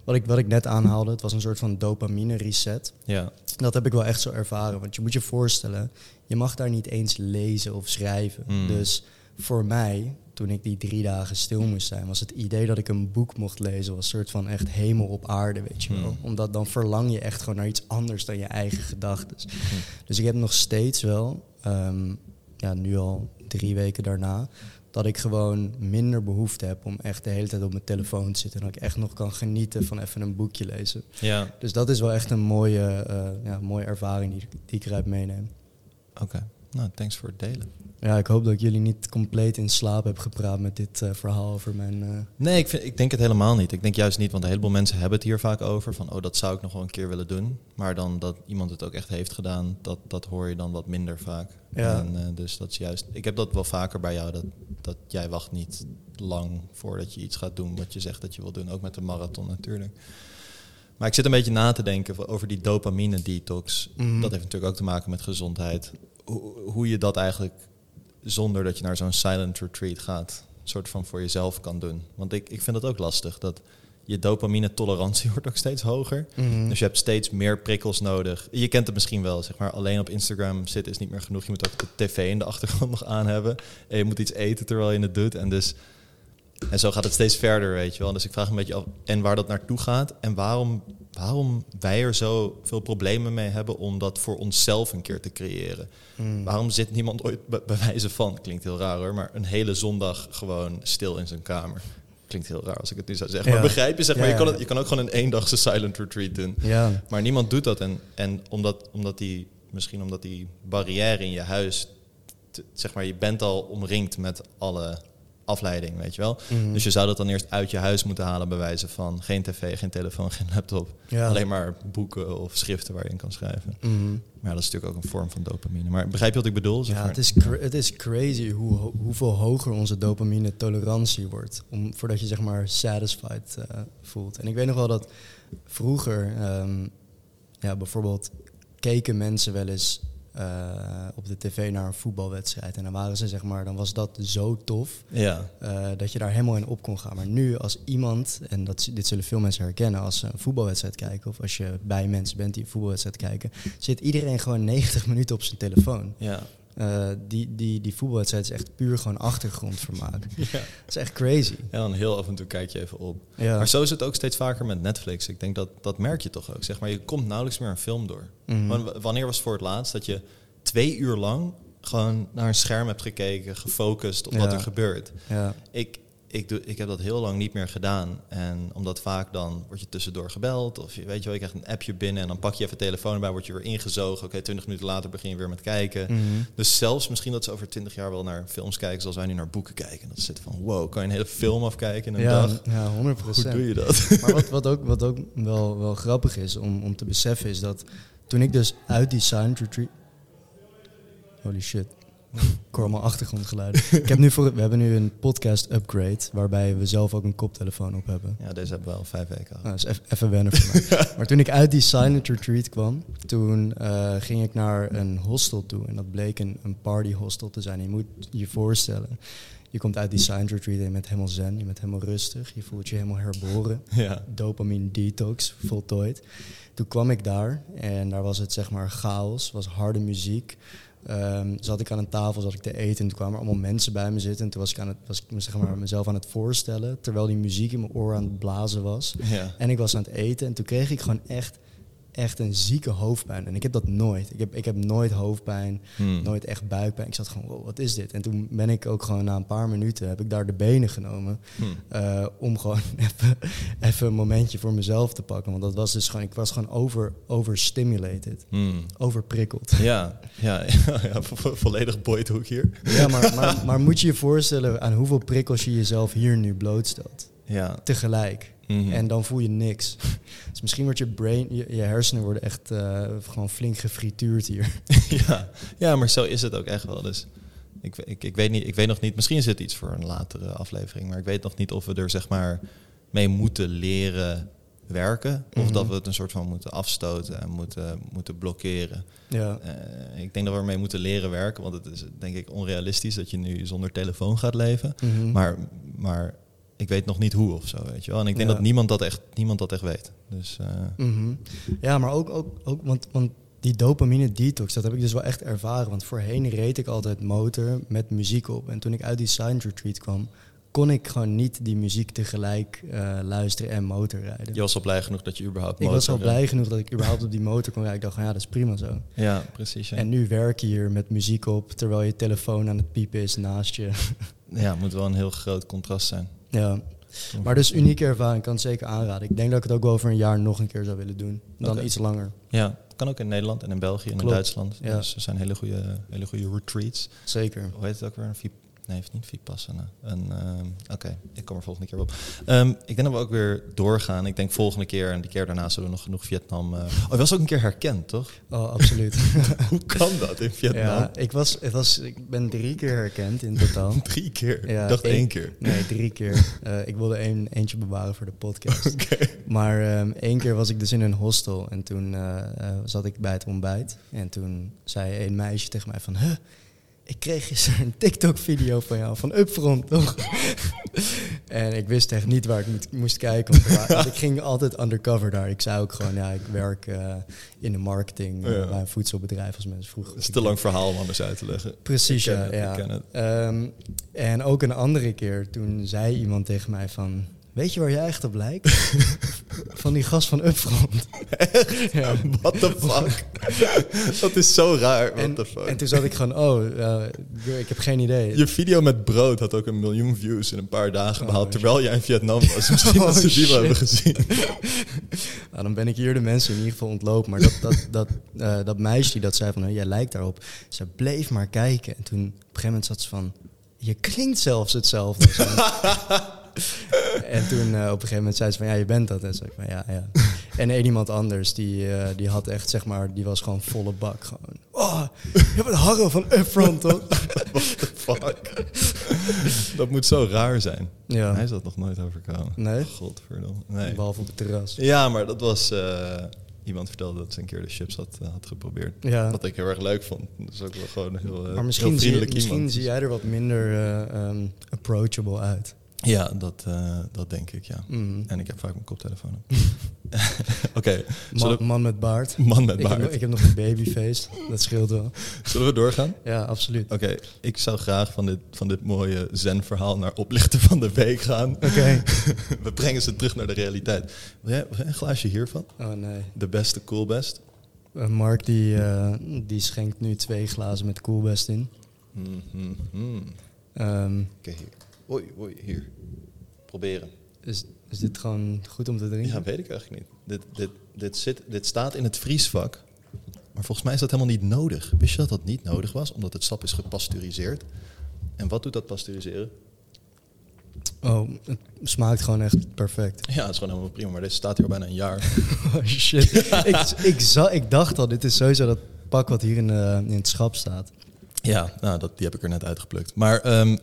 S2: wat, ik, wat ik net aanhaalde, het was een soort van dopamine reset.
S1: Ja.
S2: Dat heb ik wel echt zo ervaren. Want je moet je voorstellen, je mag daar niet eens lezen of schrijven. Dus voor mij, toen ik die drie dagen stil moest zijn, was het idee dat ik een boek mocht lezen, was een soort van echt hemel op aarde, weet je wel.
S1: Hmm.
S2: Omdat dan verlang je echt gewoon naar iets anders dan je eigen gedachten.
S1: Hmm.
S2: Dus ik heb nog steeds wel, ehm, ja, nu al drie weken daarna, dat ik gewoon minder behoefte heb om echt de hele tijd op mijn telefoon te zitten. En dat ik echt nog kan genieten van even een boekje lezen.
S1: Ja,
S2: Dus dat is wel echt een mooie, eh, ja, mooie ervaring die, die ik eruit meeneem.
S1: oké. Nou, thanks voor het delen.
S2: Ja, ik hoop dat ik jullie niet compleet in slaap heb gepraat met dit eh, verhaal over mijn... eh,
S1: Nee, ik, vind, ik denk het helemaal niet. Ik denk juist niet, want een heleboel mensen hebben het hier vaak over. Van, oh, dat zou ik nog wel een keer willen doen. Maar dan dat iemand het ook echt heeft gedaan, dat, dat hoor je dan wat minder vaak.
S2: Ja.
S1: En, eh, dus dat is juist... Ik heb dat wel vaker bij jou, dat, dat jij wacht niet lang voordat je iets gaat doen wat je zegt dat je wil doen. Ook met de marathon natuurlijk. Maar ik zit een beetje na te denken over die dopamine detox.
S2: Mhm.
S1: Dat heeft natuurlijk ook te maken met gezondheid. Hoe, hoe je dat eigenlijk zonder dat je naar zo'n silent retreat gaat, soort van voor jezelf kan doen. Want ik, ik vind dat ook lastig. Dat je dopamine tolerantie wordt ook steeds hoger.
S2: mhm.
S1: Dus je hebt steeds meer prikkels nodig. Je kent het misschien wel, zeg maar. Alleen op Instagram zitten is niet meer genoeg. Je moet ook de tv in de achtergrond nog aan hebben. En je moet iets eten terwijl je het doet. En dus en zo gaat het steeds verder, weet je wel. Dus ik vraag een beetje af en waar dat naartoe gaat. En waarom, waarom wij er zo veel problemen mee hebben om dat voor onszelf een keer te creëren.
S2: Mm.
S1: Waarom zit niemand ooit bij, wijze van, klinkt heel raar hoor, maar een hele zondag gewoon stil in zijn kamer. Klinkt heel raar als ik het nu zou zeggen.
S2: Ja.
S1: Maar begrijp je, zeg maar,
S2: Ja,
S1: je, kan het, je kan ook gewoon een eendagse silent retreat doen.
S2: Ja,
S1: Maar niemand doet dat. En, en omdat, omdat die, misschien omdat die barrière in je huis, zeg maar, je bent al omringd met alle afleiding, weet je wel.
S2: Mhm.
S1: Dus je zou dat dan eerst uit je huis moeten halen, bij wijze van geen tv, geen telefoon, geen laptop.
S2: ja.
S1: Alleen maar boeken of schriften waar je in kan schrijven.
S2: Mhm.
S1: Maar dat is natuurlijk ook een vorm van dopamine. Maar begrijp je wat ik bedoel? Zeg
S2: Ja,
S1: maar?
S2: het is, cra- het is crazy hoe, ho- hoeveel hoger onze dopamine tolerantie wordt. Om, voordat je zeg maar satisfied eh, voelt. En ik weet nog wel dat vroeger, ehm, ja, bijvoorbeeld keken mensen wel eens eh, op de tv naar een voetbalwedstrijd. En dan waren ze zeg maar, dan was dat zo tof.
S1: Ja,
S2: eh, dat je daar helemaal in op kon gaan. Maar nu als iemand, en dat, dit zullen veel mensen herkennen als ze een voetbalwedstrijd kijken, of als je bij mensen bent die een voetbalwedstrijd kijken, zit iedereen gewoon 90 minuten op zijn telefoon.
S1: ja.
S2: Eh, die, die, die voetbalwedstrijd is echt puur gewoon achtergrondvermaak.
S1: ja.
S2: Dat is echt crazy.
S1: En dan heel af en toe kijk je even op.
S2: Ja.
S1: Maar zo is het ook steeds vaker met Netflix. Ik denk dat dat merk je toch ook. Zeg maar, je komt nauwelijks meer een film door.
S2: Mhm.
S1: Wanneer was het voor het laatst dat je twee uur lang gewoon naar een scherm hebt gekeken, gefocust op wat er gebeurt?
S2: Ja.
S1: Ik, ik, doe, ik heb dat heel lang niet meer gedaan. En omdat vaak dan word je tussendoor gebeld. Of je weet je wel, je krijgt een appje binnen en dan pak je even de telefoon erbij, word je weer ingezogen. Oké, twintig minuten later begin je weer met kijken.
S2: Mhm.
S1: Dus zelfs misschien dat ze over twintig jaar wel naar films kijken zoals wij nu naar boeken kijken. Dat ze zitten van, wow, kan je een hele film afkijken in een
S2: ja,
S1: dag?
S2: ja, 100%
S1: Hoe doe je dat?
S2: Maar wat, wat ook, wat ook wel, wel grappig is om, om te beseffen is dat toen ik dus uit die silent retreat... Holy shit. Ik hoor allemaal achtergrondgeluiden. ik heb nu voor, we hebben nu een podcast upgrade waarbij we zelf ook een koptelefoon op hebben.
S1: Ja, deze hebben we al vijf weken gehad.
S2: Nou, dat is even wennen voor mij. maar toen ik uit die silent retreat kwam, toen eh, ging ik naar een hostel toe. En dat bleek een, een party hostel te zijn. Je moet je voorstellen, je komt uit die silent retreat en je bent helemaal zen, je bent helemaal rustig. Je voelt je helemaal herboren.
S1: Ja.
S2: Dopamine detox, voltooid. Toen kwam ik daar en daar was het zeg maar chaos, was harde muziek. Ehm, zat ik aan een tafel, zat ik te eten en toen kwamen er allemaal mensen bij me zitten. En toen was ik, aan het, was ik zeg maar, mezelf aan het voorstellen, terwijl die muziek in mijn oor aan het blazen was.
S1: Ja.
S2: En ik was aan het eten en toen kreeg ik gewoon echt, echt een zieke hoofdpijn. En ik heb dat nooit. Ik heb, ik heb nooit hoofdpijn,
S1: Hmm.
S2: nooit echt buikpijn. Ik zat gewoon, wow, wat is dit? En toen ben ik ook gewoon na een paar minuten, heb ik daar de benen genomen.
S1: Hmm.
S2: eh, om gewoon even, even een momentje voor mezelf te pakken. Want dat was dus gewoon, ik was gewoon over, overstimulated.
S1: Hmm.
S2: Overprikkeld.
S1: Ja, ja, ja, ja, vo- volledig boydhoek hier.
S2: Ja, maar, maar, maar moet je je voorstellen aan hoeveel prikkels je jezelf hier nu blootstelt?
S1: Ja.
S2: Tegelijk.
S1: Mhm.
S2: En dan voel je niks. Dus misschien wordt je brain, je, je hersenen worden echt eh, gewoon flink gefrituurd hier.
S1: ja. ja, maar zo is het ook echt wel. Dus ik, ik, ik, weet niet, ik weet nog niet, misschien is het iets voor een latere aflevering, maar ik weet nog niet of we er zeg maar mee moeten leren werken. Of
S2: Mhm.
S1: dat we het een soort van moeten afstoten en moeten, moeten blokkeren.
S2: Ja,
S1: Eh, ik denk dat we ermee moeten leren werken, want het is denk ik onrealistisch dat je nu zonder telefoon gaat leven.
S2: Mhm.
S1: Maar, maar ik weet nog niet hoe of zo, weet je wel. En ik denk
S2: Ja.
S1: dat niemand dat echt, niemand dat echt weet. Dus eh,
S2: Mhm. Ja, maar ook, ook, ook want, want die dopamine detox, dat heb ik dus wel echt ervaren. Want voorheen reed ik altijd motor met muziek op. En toen ik uit die silent retreat kwam, kon ik gewoon niet die muziek tegelijk eh, luisteren en motorrijden.
S1: je was al blij genoeg dat je überhaupt
S2: ik was al
S1: motor-
S2: blij genoeg dat ik überhaupt op die motor kon rijden. Ik dacht van ja, dat is prima zo.
S1: Ja, precies. Ja.
S2: En nu werk je hier met muziek op, terwijl je telefoon aan het piepen is naast je.
S1: ja, het moet wel een heel groot contrast zijn.
S2: Ja. Maar dus unieke ervaring, kan het zeker aanraden. Ik denk dat ik het ook wel over een jaar nog een keer zou willen doen. Dan iets langer.
S1: Ja, kan ook in Nederland en in België en in. Duitsland.
S2: Ja.
S1: Dus er zijn hele goede, hele goede retreats.
S2: Zeker.
S1: Hoe heet het ook weer? Een Nee, heeft niet Vipassana. Ehm, Oké, ik kom er volgende keer op. Ehm, ik denk dat we ook weer doorgaan. Ik denk volgende keer en die keer daarna zullen we nog genoeg Vietnam... eh, Oh, je was ook een keer herkend, toch?
S2: Oh, absoluut.
S1: Hoe kan dat in Vietnam?
S2: ja, ik, was, het was, ik ben drie keer herkend in totaal.
S1: Drie keer?
S2: Ja,
S1: ik dacht
S2: één-
S1: één keer.
S2: Nee, drie keer. Eh, ik wilde één, eentje bewaren voor de podcast. Maar ehm, één keer was ik dus in een hostel en toen eh, zat ik bij het ontbijt. En toen zei een meisje tegen mij van... Huh, ik kreeg gisteren een TikTok-video van jou, van Upfront, toch? en ik wist echt niet waar ik moet- moest kijken. Want, ik ging altijd undercover daar. Ik zei ook gewoon, ja, ik werk eh, in de marketing
S1: Ja.
S2: bij een voedselbedrijf als mensen vroegen.
S1: Het is te lang verhaal om anders uit te leggen.
S2: Precies,
S1: Ik ken
S2: ja.
S1: het,
S2: ja.
S1: ik ken het.
S2: Ehm, en ook een andere keer, toen zei iemand tegen mij van... Weet je waar jij echt op lijkt? van die gast van Upfront. ja.
S1: What the fuck? dat is zo raar. What
S2: En,
S1: the fuck?
S2: en toen zat ik gewoon, oh, ik heb geen idee.
S1: Je video met brood had ook een miljoen views in een paar dagen
S2: Oh,
S1: behaald, terwijl jij in Vietnam was. Misschien
S2: Oh,
S1: dat ze die wel hebben gezien.
S2: Nou, dan ben ik hier de mensen in ieder geval ontlopen. Maar dat, dat, dat, eh, dat meisje die dat zei van, "Hé, jij lijkt daarop. Ze bleef maar kijken. En toen op een gegeven moment zat ze van, je klinkt zelfs hetzelfde. En toen eh, op een gegeven moment zei ze van, ja, je bent dat. En zei ik van, ja, ja. En één iemand anders, die, eh, die had echt, zeg maar, die was gewoon volle bak. Gewoon, oh, je hebt het Harro van Upfront, toch?
S1: What the fuck? dat moet zo raar zijn.
S2: Ja.
S1: Hij is dat nog nooit overkomen.
S2: Nee?
S1: Godverdomme. Nee.
S2: Behalve op het terras.
S1: Ja, maar dat was... eh, iemand vertelde dat ze een keer de chips had, had geprobeerd.
S2: Ja.
S1: Wat ik heel erg leuk vond. Dat is ook wel gewoon een heel,
S2: Maar misschien,
S1: heel
S2: zie,
S1: vriendelijk
S2: misschien
S1: iemand.
S2: zie jij er wat minder ehm, approachable uit.
S1: Ja, dat, eh, dat denk ik, ja.
S2: Mm.
S1: En ik heb vaak mijn koptelefoon op. Oké,
S2: Man,
S1: we-
S2: man met baard.
S1: man met
S2: Ik heb,
S1: baard.
S2: ik heb nog een babyface. Dat scheelt wel.
S1: Zullen we doorgaan?
S2: Ja, absoluut.
S1: Oké, ik zou graag van dit, van dit mooie zen-verhaal naar oplichter van de week gaan.
S2: Oké.
S1: We brengen ze terug naar de realiteit. Wil jij, wil jij een glaasje hiervan?
S2: Oh nee.
S1: De beste, cool best?
S2: Eh, Mark die, eh, die schenkt nu twee glazen met Coolbest in.
S1: Mhm, mhm.
S2: Ehm,
S1: Oké, hier. Oei, oei, hier. Proberen.
S2: is, is dit gewoon goed om te drinken?
S1: Ja, weet ik eigenlijk niet. Dit, dit, dit, zit, dit staat in het vriesvak. Maar volgens mij is dat helemaal niet nodig. Wist je dat dat niet nodig was? Omdat het sap is gepasteuriseerd. En wat doet dat pasteuriseren?
S2: Oh, het smaakt gewoon echt perfect.
S1: Ja, het is gewoon helemaal prima. Maar deze staat hier al bijna een jaar.
S2: Oh shit. ik, ik, ik dacht al, dit is sowieso dat pak wat hier in, in het schap staat.
S1: Ja, nou, dat, die heb ik er net uitgeplukt. Maar ehm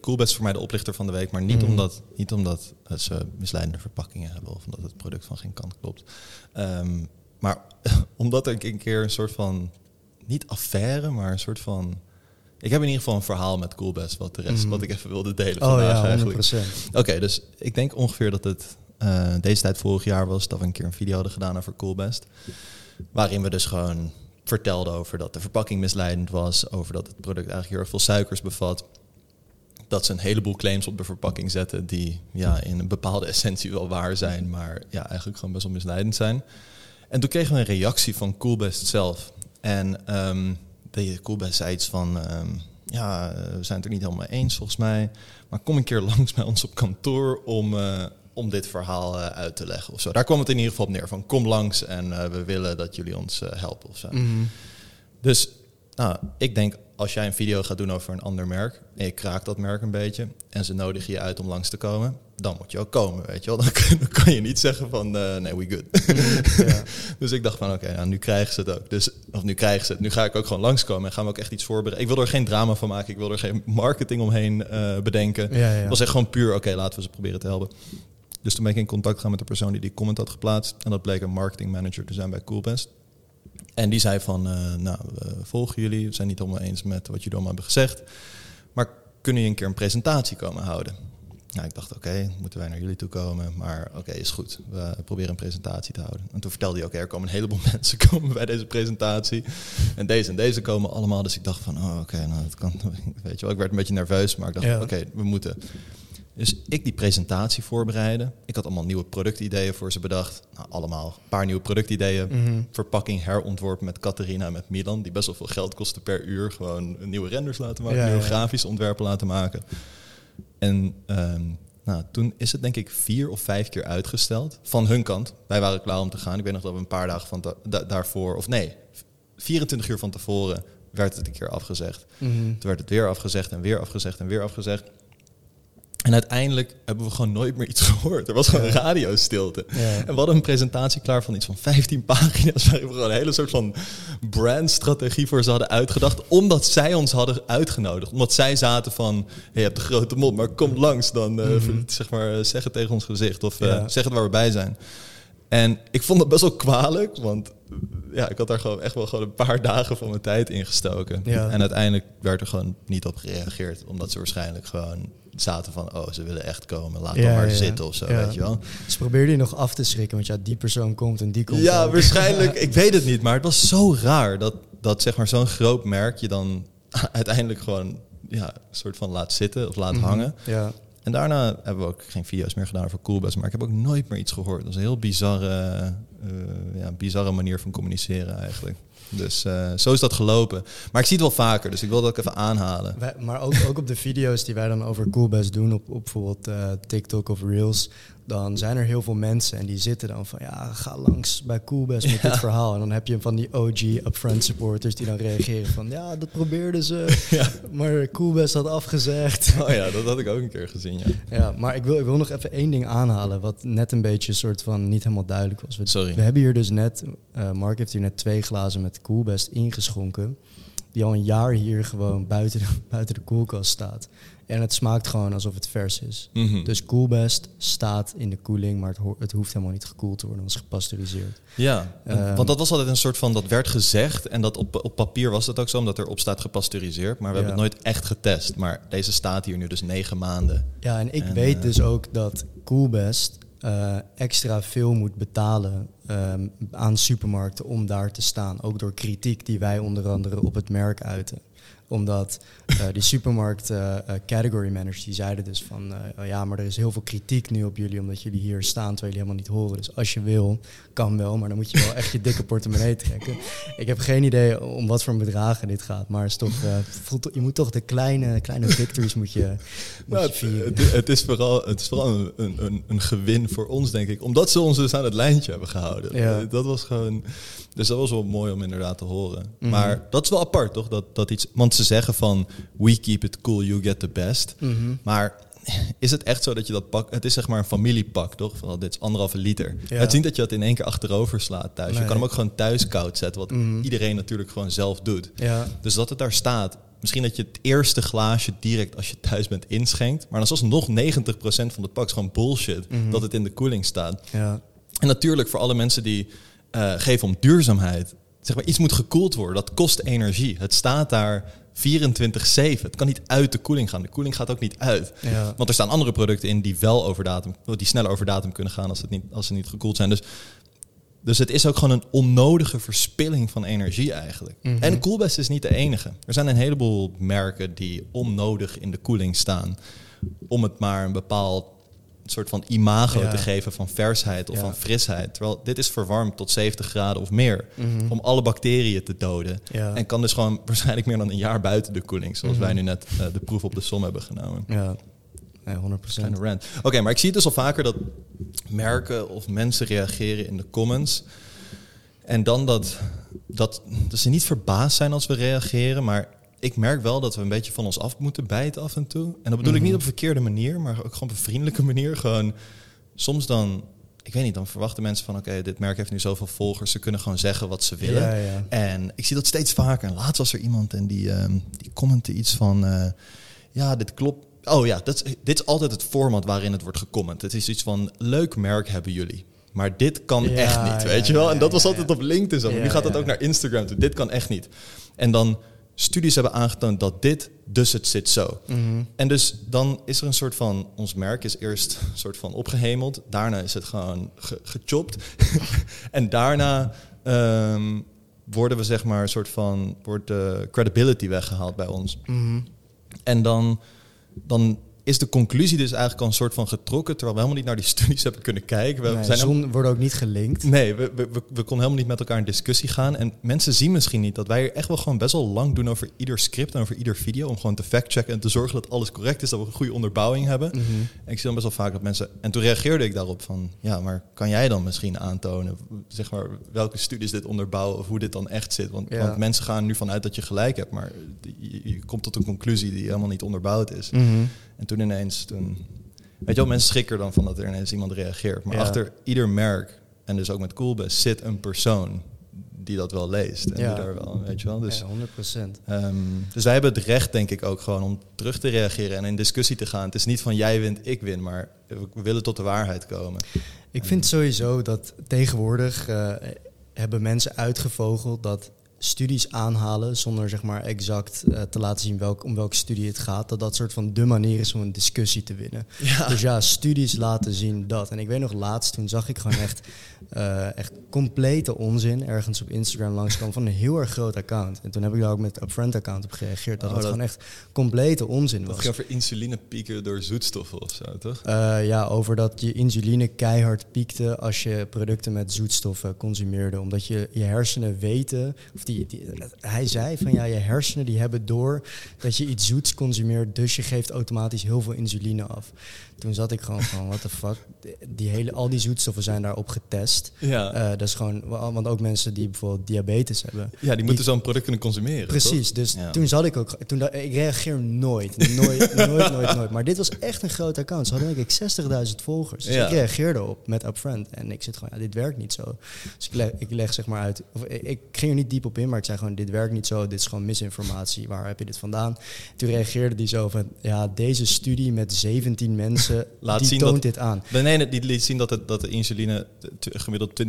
S1: Coolbest is voor mij de oplichter van de week. Maar niet,
S2: Mhm.
S1: omdat, niet omdat eh, ze misleidende verpakkingen hebben... of omdat het product van geen kant klopt. Ehm, maar omdat ik een keer een soort van... niet affaire, maar een soort van... Ik heb in ieder geval een verhaal met Coolbest... wat de rest
S2: Mhm.
S1: wat ik even wilde delen
S2: Oh
S1: vandaag
S2: ja,
S1: eigenlijk.
S2: 100%.
S1: Oké, dus ik denk ongeveer dat het eh, deze tijd vorig jaar was dat we een keer een video hadden gedaan over Coolbest. Waarin we dus gewoon vertelden over dat de verpakking misleidend was, over dat het product eigenlijk heel erg veel suikers bevat. Dat ze een heleboel claims op de verpakking zetten die ja, in een bepaalde essentie wel waar zijn, maar ja, eigenlijk gewoon best wel misleidend zijn. En toen kregen we een reactie van Coolbest zelf. En ehm de Coolbest zei iets van, ehm, ja, eh, we zijn het er niet helemaal eens volgens mij. Maar kom een keer langs bij ons op kantoor om, eh, om dit verhaal eh, uit te leggen of zo. Daar kwam het in ieder geval op neer. Van kom langs en eh, we willen dat jullie ons eh, helpen of zo.
S2: Mhm.
S1: Dus nou, ik denk, als jij een video gaat doen over een ander merk... en je kraakt dat merk een beetje... en ze nodigen je uit om langs te komen... dan moet je ook komen, weet je wel. Dan kan je niet zeggen van, nee, we good.
S2: Ja.
S1: dus ik dacht van, oké, nou, nu krijgen ze het ook. Dus, of nu krijgen ze het. Nu ga ik ook gewoon langskomen en gaan we ook echt iets voorbereiden. Ik wil er geen drama van maken. Ik wil er geen marketing omheen bedenken.
S2: Ja, ja.
S1: Het was echt gewoon puur, oké, laten we ze proberen te helpen. Dus toen ben ik in contact gegaan met de persoon die die comment had geplaatst. En dat bleek een marketing manager te zijn bij Coolbest. En die zei van, eh, nou, we volgen jullie. We zijn niet helemaal eens met wat jullie allemaal hebben gezegd. Maar kunnen jullie een keer een presentatie komen houden? Nou, ik dacht, oké, moeten wij naar jullie toe komen? Maar oké, is goed. We proberen een presentatie te houden. En toen vertelde hij, oké, er komen een heleboel mensen komen bij deze presentatie. En deze en deze komen allemaal. Dus ik dacht van, oh, oké, nou, dat kan. Weet je wel, ik werd een beetje nerveus, maar ik dacht,
S2: Ja.
S1: oké, we moeten. Dus ik die presentatie voorbereiden. Ik had allemaal nieuwe productideeën voor ze bedacht. Nou, allemaal een paar nieuwe productideeën.
S2: Mhm.
S1: Verpakking herontworpen met Catharina en met Milan. Die best wel veel geld kosten per uur. Gewoon nieuwe renders laten maken,
S2: Ja,
S1: nieuwe
S2: ja.
S1: grafische ontwerpen laten maken. En ehm, Nou, toen is het denk ik vier of vijf keer uitgesteld. Van hun kant. Wij waren klaar om te gaan. Ik weet nog dat we een paar dagen van da- da- daarvoor... Of nee, 24 uur van tevoren werd het een keer afgezegd.
S2: Mhm.
S1: Toen werd het weer afgezegd en weer afgezegd en weer afgezegd. En uiteindelijk hebben we gewoon nooit meer iets gehoord. Er was gewoon radiostilte.
S2: Ja.
S1: En we hadden een presentatie klaar van iets van 15 pagina's. Waar we gewoon een hele soort van brandstrategie voor ze hadden uitgedacht. Omdat zij ons hadden uitgenodigd. Omdat zij zaten van, hey, je hebt de grote mond, maar kom langs. Dan eh, zeg maar, eh, zeg het tegen ons gezicht. Of
S2: Ja.
S1: zeg het waar we bij zijn. En ik vond het best wel kwalijk. Want ja, ik had daar gewoon echt wel gewoon een paar dagen van mijn tijd in gestoken.
S2: Ja.
S1: En uiteindelijk werd er gewoon niet op gereageerd. Omdat ze waarschijnlijk gewoon zaten van... oh, ze willen echt komen, laat
S2: Ja,
S1: maar
S2: ja.
S1: zitten of zo,
S2: Ja.
S1: weet je wel.
S2: Dus probeerde je nog af te schrikken, want ja, die persoon komt en die komt
S1: Ja,
S2: ook.
S1: waarschijnlijk. Ik weet het niet, maar het was zo raar dat, dat zeg maar zo'n groot merk je dan uiteindelijk gewoon ja, een soort van laat zitten of laat
S2: Mhm.
S1: hangen.
S2: Ja.
S1: En daarna hebben we ook geen video's meer gedaan voor Coolbus, maar ik heb ook nooit meer iets gehoord. Dat is een heel bizarre, eh, ja, bizarre manier van communiceren eigenlijk. Dus eh, zo is dat gelopen. Maar ik zie het wel vaker, dus ik wil dat ook even aanhalen.
S2: Maar ook, ook op de video's die wij dan over Coolbest doen, op, op bijvoorbeeld eh, TikTok of Reels, dan zijn er heel veel mensen en die zitten dan van, ja, ga langs bij Coolbest met dit verhaal. En dan heb je van die OG upfront supporters die dan reageren van, ja, dat probeerden ze,
S1: Ja.
S2: maar Coolbest had afgezegd.
S1: Oh ja, dat had ik ook een keer gezien, ja.
S2: Ja, maar ik wil, ik wil nog even één ding aanhalen, wat net een beetje een soort van niet helemaal duidelijk was. We,
S1: Sorry.
S2: we hebben hier dus net, eh, Mark heeft hier net twee glazen met Coolbest ingeschonken, die al een jaar hier gewoon buiten de, buiten de koelkast staat. En het smaakt gewoon alsof het vers is.
S1: Mhm.
S2: Dus Coolbest staat in de koeling, maar het, ho- het hoeft helemaal niet gekoeld te worden, het is gepasteuriseerd.
S1: Ja,
S2: Ehm.
S1: want dat was altijd een soort van, dat werd gezegd en dat op, op papier was dat ook zo, omdat erop staat gepasteuriseerd. Maar we
S2: Ja.
S1: hebben het nooit echt getest. Maar deze staat hier nu dus negen maanden.
S2: Ja, en ik
S1: En,
S2: weet
S1: eh,
S2: dus ook dat Coolbest eh, extra veel moet betalen ehm, aan supermarkten om daar te staan. Ook door kritiek die wij onder andere op het merk uiten. Omdat eh, die supermarkt eh, eh, category managers die zeiden dus van oh ja, maar er is heel veel kritiek nu op jullie omdat jullie hier staan terwijl jullie helemaal niet horen. Dus als je wil, kan wel, maar dan moet je wel echt je dikke portemonnee trekken. Ik heb geen idee om wat voor bedragen dit gaat, maar is toch, voelt je moet toch de kleine, kleine victories moet je, moet
S1: Nou,
S2: je
S1: het,
S2: vieren.
S1: het, het is vooral, het is vooral een, een, een, gewin voor ons, denk ik. Omdat ze ons dus aan het lijntje hebben gehouden.
S2: Ja.
S1: Eh, Dat was gewoon... Dus dat was wel mooi om inderdaad te horen.
S2: Mhm.
S1: Maar dat is wel apart, toch? Dat, dat iets, want ze zeggen van... We keep it cool, you get the best.
S2: Mhm.
S1: Maar is het echt zo dat je dat pak... Het is zeg maar een familiepak, toch? Van, dit is anderhalve liter.
S2: Ja.
S1: Het is niet dat je dat in één keer achterover slaat thuis. Je kan hem ook gewoon thuis koud zetten. Wat
S2: Mhm.
S1: iedereen natuurlijk gewoon zelf doet.
S2: Ja,
S1: Dus dat het daar staat. Misschien dat je het eerste glaasje direct als je thuis bent inschenkt. Maar dan is alsnog 90% van het pak is gewoon bullshit.
S2: Mhm.
S1: Dat het in de koeling staat.
S2: ja,
S1: En natuurlijk voor alle mensen die eh, geven om duurzaamheid. Zeg maar, iets moet gekoeld worden. Dat kost energie. Het staat daar 24-7. Het kan niet uit de koeling gaan. De koeling gaat ook niet uit.
S2: ja.
S1: Want er staan andere producten in die wel over datum, die sneller over datum kunnen gaan als, het niet, als ze niet gekoeld zijn. Dus, dus het is ook gewoon een onnodige verspilling van energie eigenlijk.
S2: Mhm.
S1: En Coolbest is niet de enige. Er zijn een heleboel merken die onnodig in de koeling staan. Om het maar een bepaald soort van imago
S2: Ja.
S1: te geven van versheid of
S2: Ja.
S1: van frisheid. Terwijl dit is verwarmd tot 70 graden of meer.
S2: Mhm.
S1: Om alle bacteriën te doden.
S2: Ja.
S1: En kan dus gewoon waarschijnlijk meer dan een jaar buiten de koeling. Zoals
S2: Mhm.
S1: wij nu net eh, de proef op de som hebben genomen.
S2: Ja, nee, 100%.
S1: Kleine rant. Oké, maar ik zie het dus al vaker dat merken of mensen reageren in de comments. En dan dat, dat, dat ze niet verbaasd zijn als we reageren. Maar ik merk wel dat we een beetje van ons af moeten bijten af en toe. En dat bedoel ik
S2: Mhm.
S1: niet op een verkeerde manier, maar ook gewoon op een vriendelijke manier. Gewoon soms dan, ik weet niet, dan verwachten mensen van... oké, dit merk heeft nu zoveel volgers. Ze kunnen gewoon zeggen wat ze willen.
S2: Ja, ja.
S1: En ik zie dat steeds vaker. En laatst was er iemand en die, ehm die commentte iets van... eh, ja, dit klopt. Oh ja, dat is, dit is altijd het format waarin het wordt gecomment. Het is iets van, leuk merk hebben jullie. Maar dit kan
S2: Ja,
S1: echt niet, weet je wel? En dat was altijd op LinkedIn zo. Nu gaat dat ook naar Instagram toe. Dit kan echt niet. En dan studies hebben aangetoond dat dit, dus het zit zo.
S2: Mhm.
S1: En dus dan is er een soort van, ons merk is eerst een soort van opgehemeld. Daarna is het gewoon ge gechopt. en daarna ehm, worden we zeg maar een soort van, wordt de credibility weggehaald bij ons.
S2: Mhm.
S1: En dan, dan is de conclusie dus eigenlijk al een soort van getrokken, terwijl we helemaal niet naar die studies hebben kunnen kijken. We
S2: Nee,
S1: zijn helemaal-
S2: worden ook niet gelinkt.
S1: Nee, we, we, we, we konden helemaal niet met elkaar in discussie gaan. En mensen zien misschien niet dat wij hier echt wel gewoon best wel lang doen over ieder script en over ieder video. Om gewoon te factchecken en te zorgen dat alles correct is, dat we een goede onderbouwing hebben.
S2: Mhm.
S1: En ik zie dan best wel vaak dat mensen. En toen reageerde ik daarop van, ja, maar kan jij dan misschien aantonen, zeg maar, welke studies dit onderbouwen of hoe dit dan echt zit? Want,
S2: Ja.
S1: want mensen gaan nu vanuit dat je gelijk hebt, maar je, je komt tot een conclusie die helemaal niet onderbouwd is.
S2: Mhm.
S1: En toen ineens, toen, weet je wel, mensen schrikken dan van dat er ineens iemand reageert. Maar
S2: Ja.
S1: achter ieder merk, en dus ook met Coolbest, zit een persoon die dat wel leest. En
S2: Ja.
S1: die daar wel, weet je wel. Dus,
S2: Ja, 100%.
S1: ehm, dus wij hebben het recht, denk ik, ook gewoon om terug te reageren en in discussie te gaan. Het is niet van jij wint, ik win, maar we we willen tot de waarheid komen.
S2: Ik vind sowieso dat tegenwoordig eh, hebben mensen uitgevogeld dat studies aanhalen zonder zeg maar exact eh, te laten zien welk, om welke studie het gaat, dat dat soort van de manier is om een discussie te winnen.
S1: Ja.
S2: Dus ja, studies laten zien dat. En ik weet nog laatst, toen zag ik gewoon echt, eh, echt complete onzin ergens op Instagram langskomen van een heel erg groot account. En toen heb ik daar ook met een Upfront account op gereageerd, dat
S1: Oh,
S2: het
S1: dat-
S2: gewoon echt complete onzin
S1: Dat
S2: was.
S1: gaat over insulinepieken door zoetstoffen of zo, toch?
S2: Eh, ja, over dat je insuline keihard piekte als je producten met zoetstoffen consumeerde. Omdat je, je hersenen weten, of die, hij zei van ja, je hersenen die hebben door dat je iets zoets consumeert, dus je geeft automatisch heel veel insuline af. Toen zat ik gewoon van, what the fuck, die hele, al die zoetstoffen zijn daarop getest.
S1: Ja,
S2: Eh, dat is gewoon, want ook mensen die bijvoorbeeld diabetes hebben.
S1: ja die moeten zo'n product kunnen consumeren.
S2: Precies,
S1: toch?
S2: dus
S1: Ja.
S2: toen zat ik ook. Toen, ik reageer nooit, nooit, nooit, nooit, nooit. Maar dit was echt een groot account. Ze hadden denk ik 60.000 volgers. Dus
S1: Ja.
S2: ik reageerde op met Upfront. En ik zit gewoon, ja, dit werkt niet zo. Dus ik leg, ik leg zeg maar uit. Of, ik, ik ging er niet diep op in, maar ik zei gewoon: dit werkt niet zo. Dit is gewoon misinformatie. Waar heb je dit vandaan? Toen reageerde die zo van: ja, deze studie met 17 mensen
S1: Laat
S2: die
S1: zien
S2: toont
S1: dat-
S2: dit aan.
S1: Nee, die liet zien dat, het, dat de insuline gemiddeld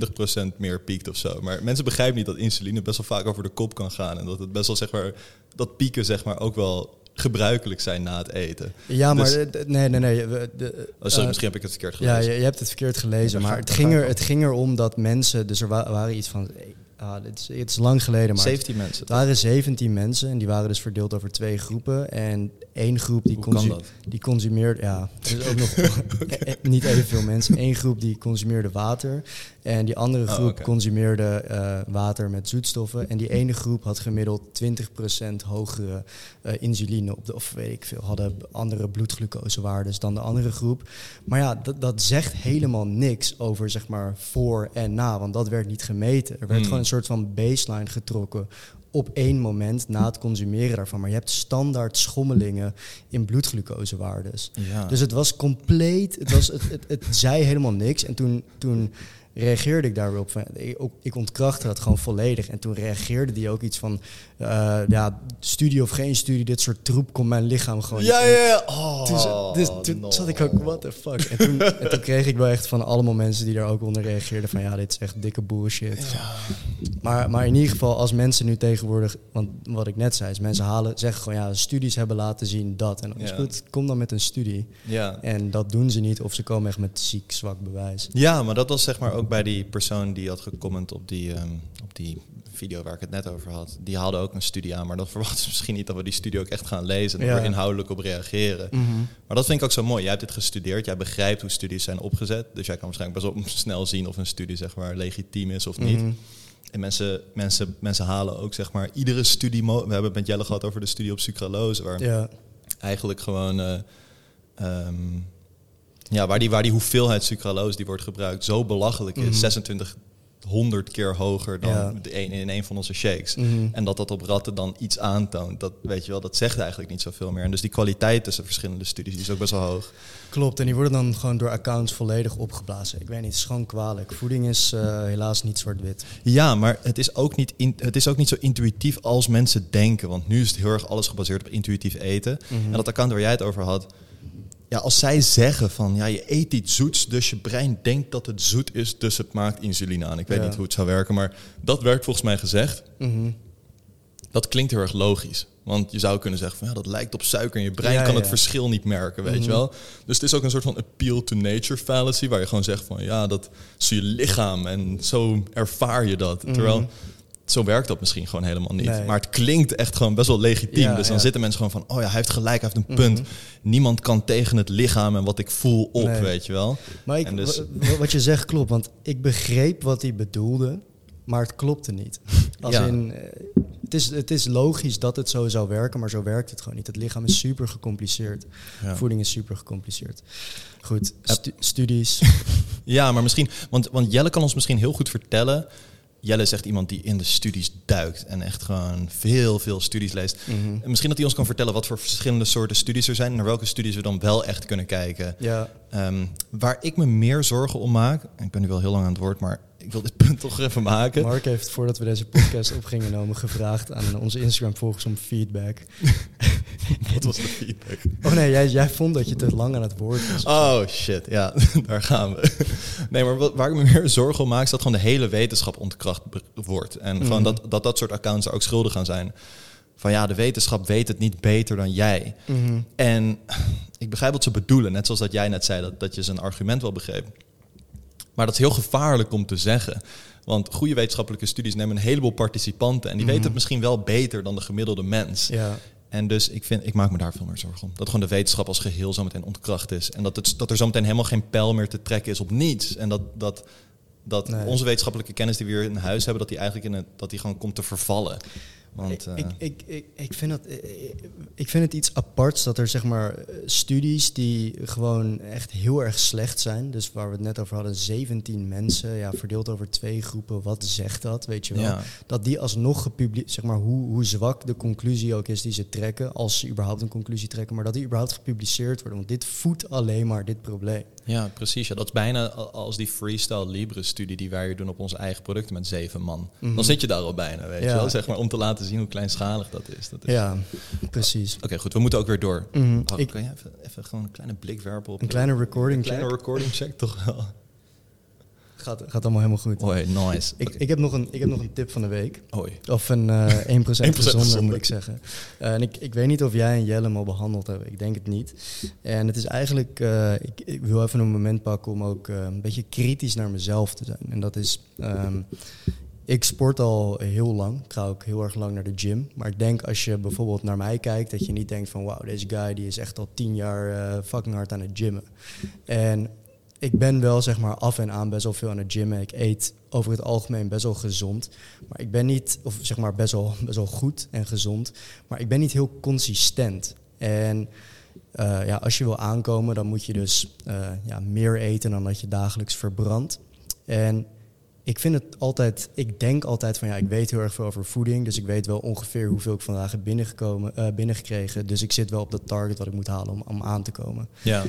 S1: 20% meer piekt of zo. Maar mensen begrijpen niet dat insuline best wel vaak over de kop kan gaan. En dat het best wel, zeg maar, dat pieken zeg maar ook wel gebruikelijk zijn na het eten.
S2: Ja, maar
S1: Dus-
S2: nee, nee, nee. we- De,
S1: Oh, sorry,
S2: eh,
S1: misschien heb ik het verkeerd
S2: Ja,
S1: gelezen.
S2: je, je hebt het verkeerd gelezen. Maar het ging, er, het ging erom dat mensen... Dus er wa- waren iets van... Ah, dit is, het is lang geleden, maar...
S1: 17 mensen.
S2: Het waren 17 mensen en die waren dus verdeeld over twee groepen. En één groep die, consu- die consumeerde... Ja, is ook nog eh, niet evenveel mensen. Eén groep die consumeerde water. En die andere
S1: Oh,
S2: groep consumeerde eh, water met zoetstoffen. En die ene groep had gemiddeld 20% hogere eh, insuline. Op de, of weet ik veel, hadden andere bloedglucosewaardes dan de andere groep. Maar ja, dat, dat zegt helemaal niks over zeg maar voor en na. Want dat werd niet gemeten. Er werd
S1: Hmm.
S2: gewoon een soort van baseline getrokken op één moment na het consumeren daarvan. Maar je hebt standaard schommelingen in bloedglucosewaardes.
S1: Ja.
S2: Dus het was compleet, het, was, het, het, het zei helemaal niks. En toen, toen reageerde ik daar weer op. Van, ik, ook- ik ontkrachtte dat gewoon volledig. En toen reageerde die ook iets van... eh, ja, studie of geen studie, dit soort troep komt mijn lichaam gewoon
S1: ja,
S2: in.
S1: ja, ja. Oh,
S2: Toen, dus, toen
S1: no.
S2: zat ik ook, what the fuck. En toen, en toen kreeg ik wel echt van allemaal mensen die daar ook onder reageerden van ja, dit is echt dikke bullshit. Maar, maar in ieder geval, als mensen nu tegenwoordig, want wat ik net zei, is mensen halen, zeggen gewoon ja, studies hebben laten zien dat. En dan is
S1: Ja.
S2: goed, kom dan met een studie.
S1: Ja.
S2: En dat doen ze niet, of ze komen echt met ziek, zwak bewijs.
S1: Ja, maar dat was zeg maar ook bij die persoon die had gecomment op die, ehm, op die video waar ik het net over had. Die haalde ook een studie aan, maar dan verwachten ze misschien niet dat we die studie ook echt gaan lezen en
S2: Ja.
S1: er inhoudelijk op reageren. Maar dat vind ik ook zo mooi. Jij hebt dit gestudeerd, jij begrijpt hoe studies zijn opgezet. Dus jij kan waarschijnlijk best wel snel zien of een studie zeg maar legitiem is of niet.
S2: Mhm.
S1: En mensen, mensen, mensen halen ook zeg maar iedere studie. We hebben het met Jelle gehad over de studie op sucralose, waar
S2: Ja,
S1: eigenlijk gewoon. eh, ehm, ja, waar die, waar die hoeveelheid sucralose die wordt gebruikt zo belachelijk is.
S2: Mhm.
S1: 2600 keer hoger dan
S2: Ja.
S1: de een, in een van onze shakes.
S2: Mhm.
S1: En dat dat op ratten dan iets aantoont. Dat weet je wel, dat zegt eigenlijk niet zoveel meer. En dus die kwaliteit tussen verschillende studies die is ook best wel hoog.
S2: klopt. En die worden dan gewoon door accounts volledig opgeblazen. Ik weet niet, het is gewoon kwalijk. Voeding is eh, helaas niet zwart-wit.
S1: Ja, maar het is, ook niet in, het is ook niet zo intuïtief als mensen denken. Want nu is het heel erg alles gebaseerd op intuïtief eten.
S2: Mhm.
S1: En dat account waar jij het over had. Ja, als zij zeggen van ja, je eet iets zoets, dus je brein denkt dat het zoet is, dus het maakt insuline aan. Ik weet
S2: Ja.
S1: niet hoe het zou werken, maar dat werkt volgens mij gezegd.
S2: Mhm.
S1: Dat klinkt heel erg logisch. Want je zou kunnen zeggen van ja, dat lijkt op suiker en je brein
S2: Ja,
S1: kan
S2: ja.
S1: het verschil niet merken, weet
S2: Mhm.
S1: je wel. Dus het is ook een soort van appeal to nature fallacy, waar je gewoon zegt van ja, dat is je lichaam en zo ervaar je dat.
S2: Mhm.
S1: Terwijl zo werkt dat misschien gewoon helemaal niet.
S2: Nee.
S1: Maar het klinkt echt gewoon best wel legitiem.
S2: Ja,
S1: dus dan
S2: ja.
S1: zitten mensen gewoon van, oh ja, hij heeft gelijk, hij heeft een punt.
S2: Mhm.
S1: Niemand kan tegen het lichaam en wat ik voel op,
S2: Nee.
S1: weet je wel.
S2: Maar ik,
S1: En dus-
S2: wa- wa- wat je zegt klopt, want ik begreep wat hij bedoelde, maar het klopte niet. Als
S1: Ja.
S2: in, eh, het, is, het is logisch dat het zo zou werken, maar zo werkt het gewoon niet. Het lichaam is super gecompliceerd. Voeding is super gecompliceerd. Goed, stu- studies.
S1: Ja, maar misschien, want, want Jelle kan ons misschien heel goed vertellen. Jelle is echt iemand die in de studies duikt en echt gewoon veel, veel studies leest.
S2: Mhm.
S1: En misschien dat hij ons kan vertellen wat voor verschillende soorten studies er zijn en naar welke studies we dan wel echt kunnen kijken.
S2: Ja,
S1: Ehm, waar ik me meer zorgen om maak, en ik ben nu wel heel lang aan het woord, maar ik wil dit punt toch even maken.
S2: Mark heeft voordat we deze podcast op gingen gevraagd aan onze Instagram-volgers om feedback.
S1: Wat was de feedback?
S2: Oh nee, jij, jij vond dat je te lang aan het woord was.
S1: Oh shit, ja, daar gaan we. Nee, maar wat, waar ik me meer zorgen om maak, is dat gewoon de hele wetenschap ontkracht wordt. En gewoon
S2: Mhm.
S1: dat, dat dat soort accounts er ook schuldig gaan zijn. Van ja, de wetenschap weet het niet beter dan jij.
S2: Mhm.
S1: En ik begrijp wat ze bedoelen, net zoals dat jij net zei, dat, dat je zijn argument wel begreep. Maar dat is heel gevaarlijk om te zeggen. Want goede wetenschappelijke studies nemen een heleboel participanten. En die
S2: Mhm.
S1: weten het misschien wel beter dan de gemiddelde mens.
S2: Ja,
S1: En dus ik, vind, ik maak me daar veel meer zorgen om. Dat gewoon de wetenschap als geheel zometeen ontkracht is. En dat, het, dat er zometeen helemaal geen pijl meer te trekken is op niets. En dat, dat, dat
S2: Nee.
S1: onze wetenschappelijke kennis die we hier in huis hebben, dat die eigenlijk in het, dat die gewoon komt te vervallen. Want,
S2: ik,
S1: eh,
S2: ik, ik, ik, vind dat, eh, ik vind het iets aparts dat er zeg maar eh, studies die gewoon echt heel erg slecht zijn. Dus waar we het net over hadden, 17 mensen, ja, verdeeld over twee groepen. Wat zegt dat, weet je wel?
S1: ja.
S2: Dat die alsnog gepubliceerd, zeg maar hoe, hoe zwak de conclusie ook is die ze trekken, als ze überhaupt een conclusie trekken, maar dat die überhaupt gepubliceerd worden. Want dit voedt alleen maar dit probleem.
S1: Ja, precies. Ja. Dat is bijna als die Freestyle Libre-studie die wij hier doen op onze eigen producten met zeven man.
S2: Mhm.
S1: Dan zit je daar al bijna, weet
S2: Ja.
S1: je wel. Zeg maar, om te laten zien hoe kleinschalig dat is. Dat is
S2: Ja, precies.
S1: Oké, goed. We moeten ook weer door.
S2: Mhm.
S1: Oh,
S2: Ik-
S1: kan je even, even gewoon een kleine blik werpen op
S2: een kleine recording
S1: een kleine
S2: check.
S1: recording check toch wel.
S2: Gaat, gaat allemaal helemaal goed.
S1: Hoi, nice.
S2: Ik, ik, heb nog een, ik heb nog een tip van de week.
S1: Hoi.
S2: Of een eh 1% gezonder,
S1: gezonder.
S2: moet ik zeggen. Eh, en ik, ik weet niet of jij en Jelle hem al behandeld hebben. Ik denk het niet. En het is eigenlijk... eh, ik, ik wil even een moment pakken om ook eh, een beetje kritisch naar mezelf te zijn. En dat is... ehm, ik sport al heel lang. Ik ga ook heel erg lang naar de gym. Maar ik denk als je bijvoorbeeld naar mij kijkt... dat je niet denkt van... wauw, deze guy die is echt al tien jaar eh, fucking hard aan het gymmen. En ik ben wel zeg maar af en aan best wel veel aan het gymmen. Ik eet over het algemeen best wel gezond. Maar ik ben niet, of zeg maar best wel, best wel goed en gezond. Maar ik ben niet heel consistent. En eh, ja, als je wil aankomen, dan moet je dus eh, ja, meer eten dan dat je dagelijks verbrandt. En ik vind het altijd, ik denk altijd van ja, ik weet heel erg veel over voeding. Dus ik weet wel ongeveer hoeveel ik vandaag heb binnengekomen, eh, binnengekregen. Dus ik zit wel op dat target wat ik moet halen om, om aan te komen.
S1: Ja.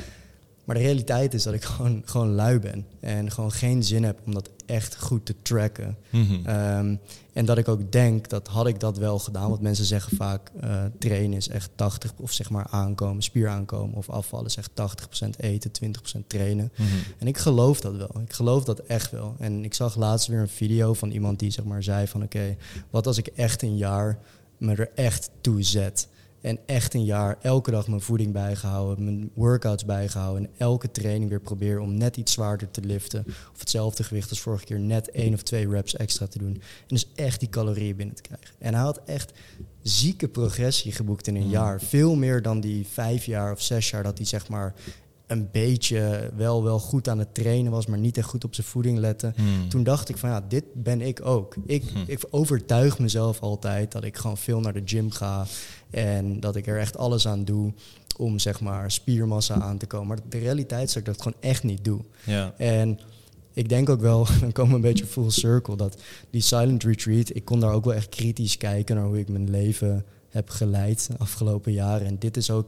S2: Maar de realiteit is dat ik gewoon, gewoon lui ben. En gewoon geen zin heb om dat echt goed te tracken.
S1: Mhm.
S2: Ehm, en dat ik ook denk dat had ik dat wel gedaan. Want mensen zeggen vaak eh, trainen is echt 80 of zeg maar aankomen, spier aankomen of afvallen is echt 80% eten, 20% trainen.
S1: Mhm.
S2: En ik geloof dat wel. Ik geloof dat echt wel. En ik zag laatst weer een video van iemand die zeg maar zei van oké, wat als ik echt een jaar me er echt toe zet. En echt een jaar elke dag mijn voeding bijgehouden, mijn workouts bijgehouden. En elke training weer probeer om net iets zwaarder te liften. Of hetzelfde gewicht als vorige keer, net één of twee reps extra te doen. En dus echt die calorieën binnen te krijgen. En hij had echt zieke progressie geboekt in een
S1: Mm.
S2: jaar. Veel meer dan die vijf jaar of zes jaar dat hij zeg maar een beetje wel, wel goed aan het trainen was, maar niet echt goed op zijn voeding lette.
S1: Mhm.
S2: Toen dacht ik van ja, dit ben ik ook. Ik,
S1: Hm.
S2: ik overtuig mezelf altijd dat ik gewoon veel naar de gym ga en dat ik er echt alles aan doe om zeg maar spiermassa aan te komen. Maar de realiteit is dat ik dat gewoon echt niet doe.
S1: Ja.
S2: En ik denk ook wel, dan komen we een beetje full circle, dat die silent retreat, ik kon daar ook wel echt kritisch kijken naar hoe ik mijn leven heb geleid de afgelopen jaren. En dit is ook,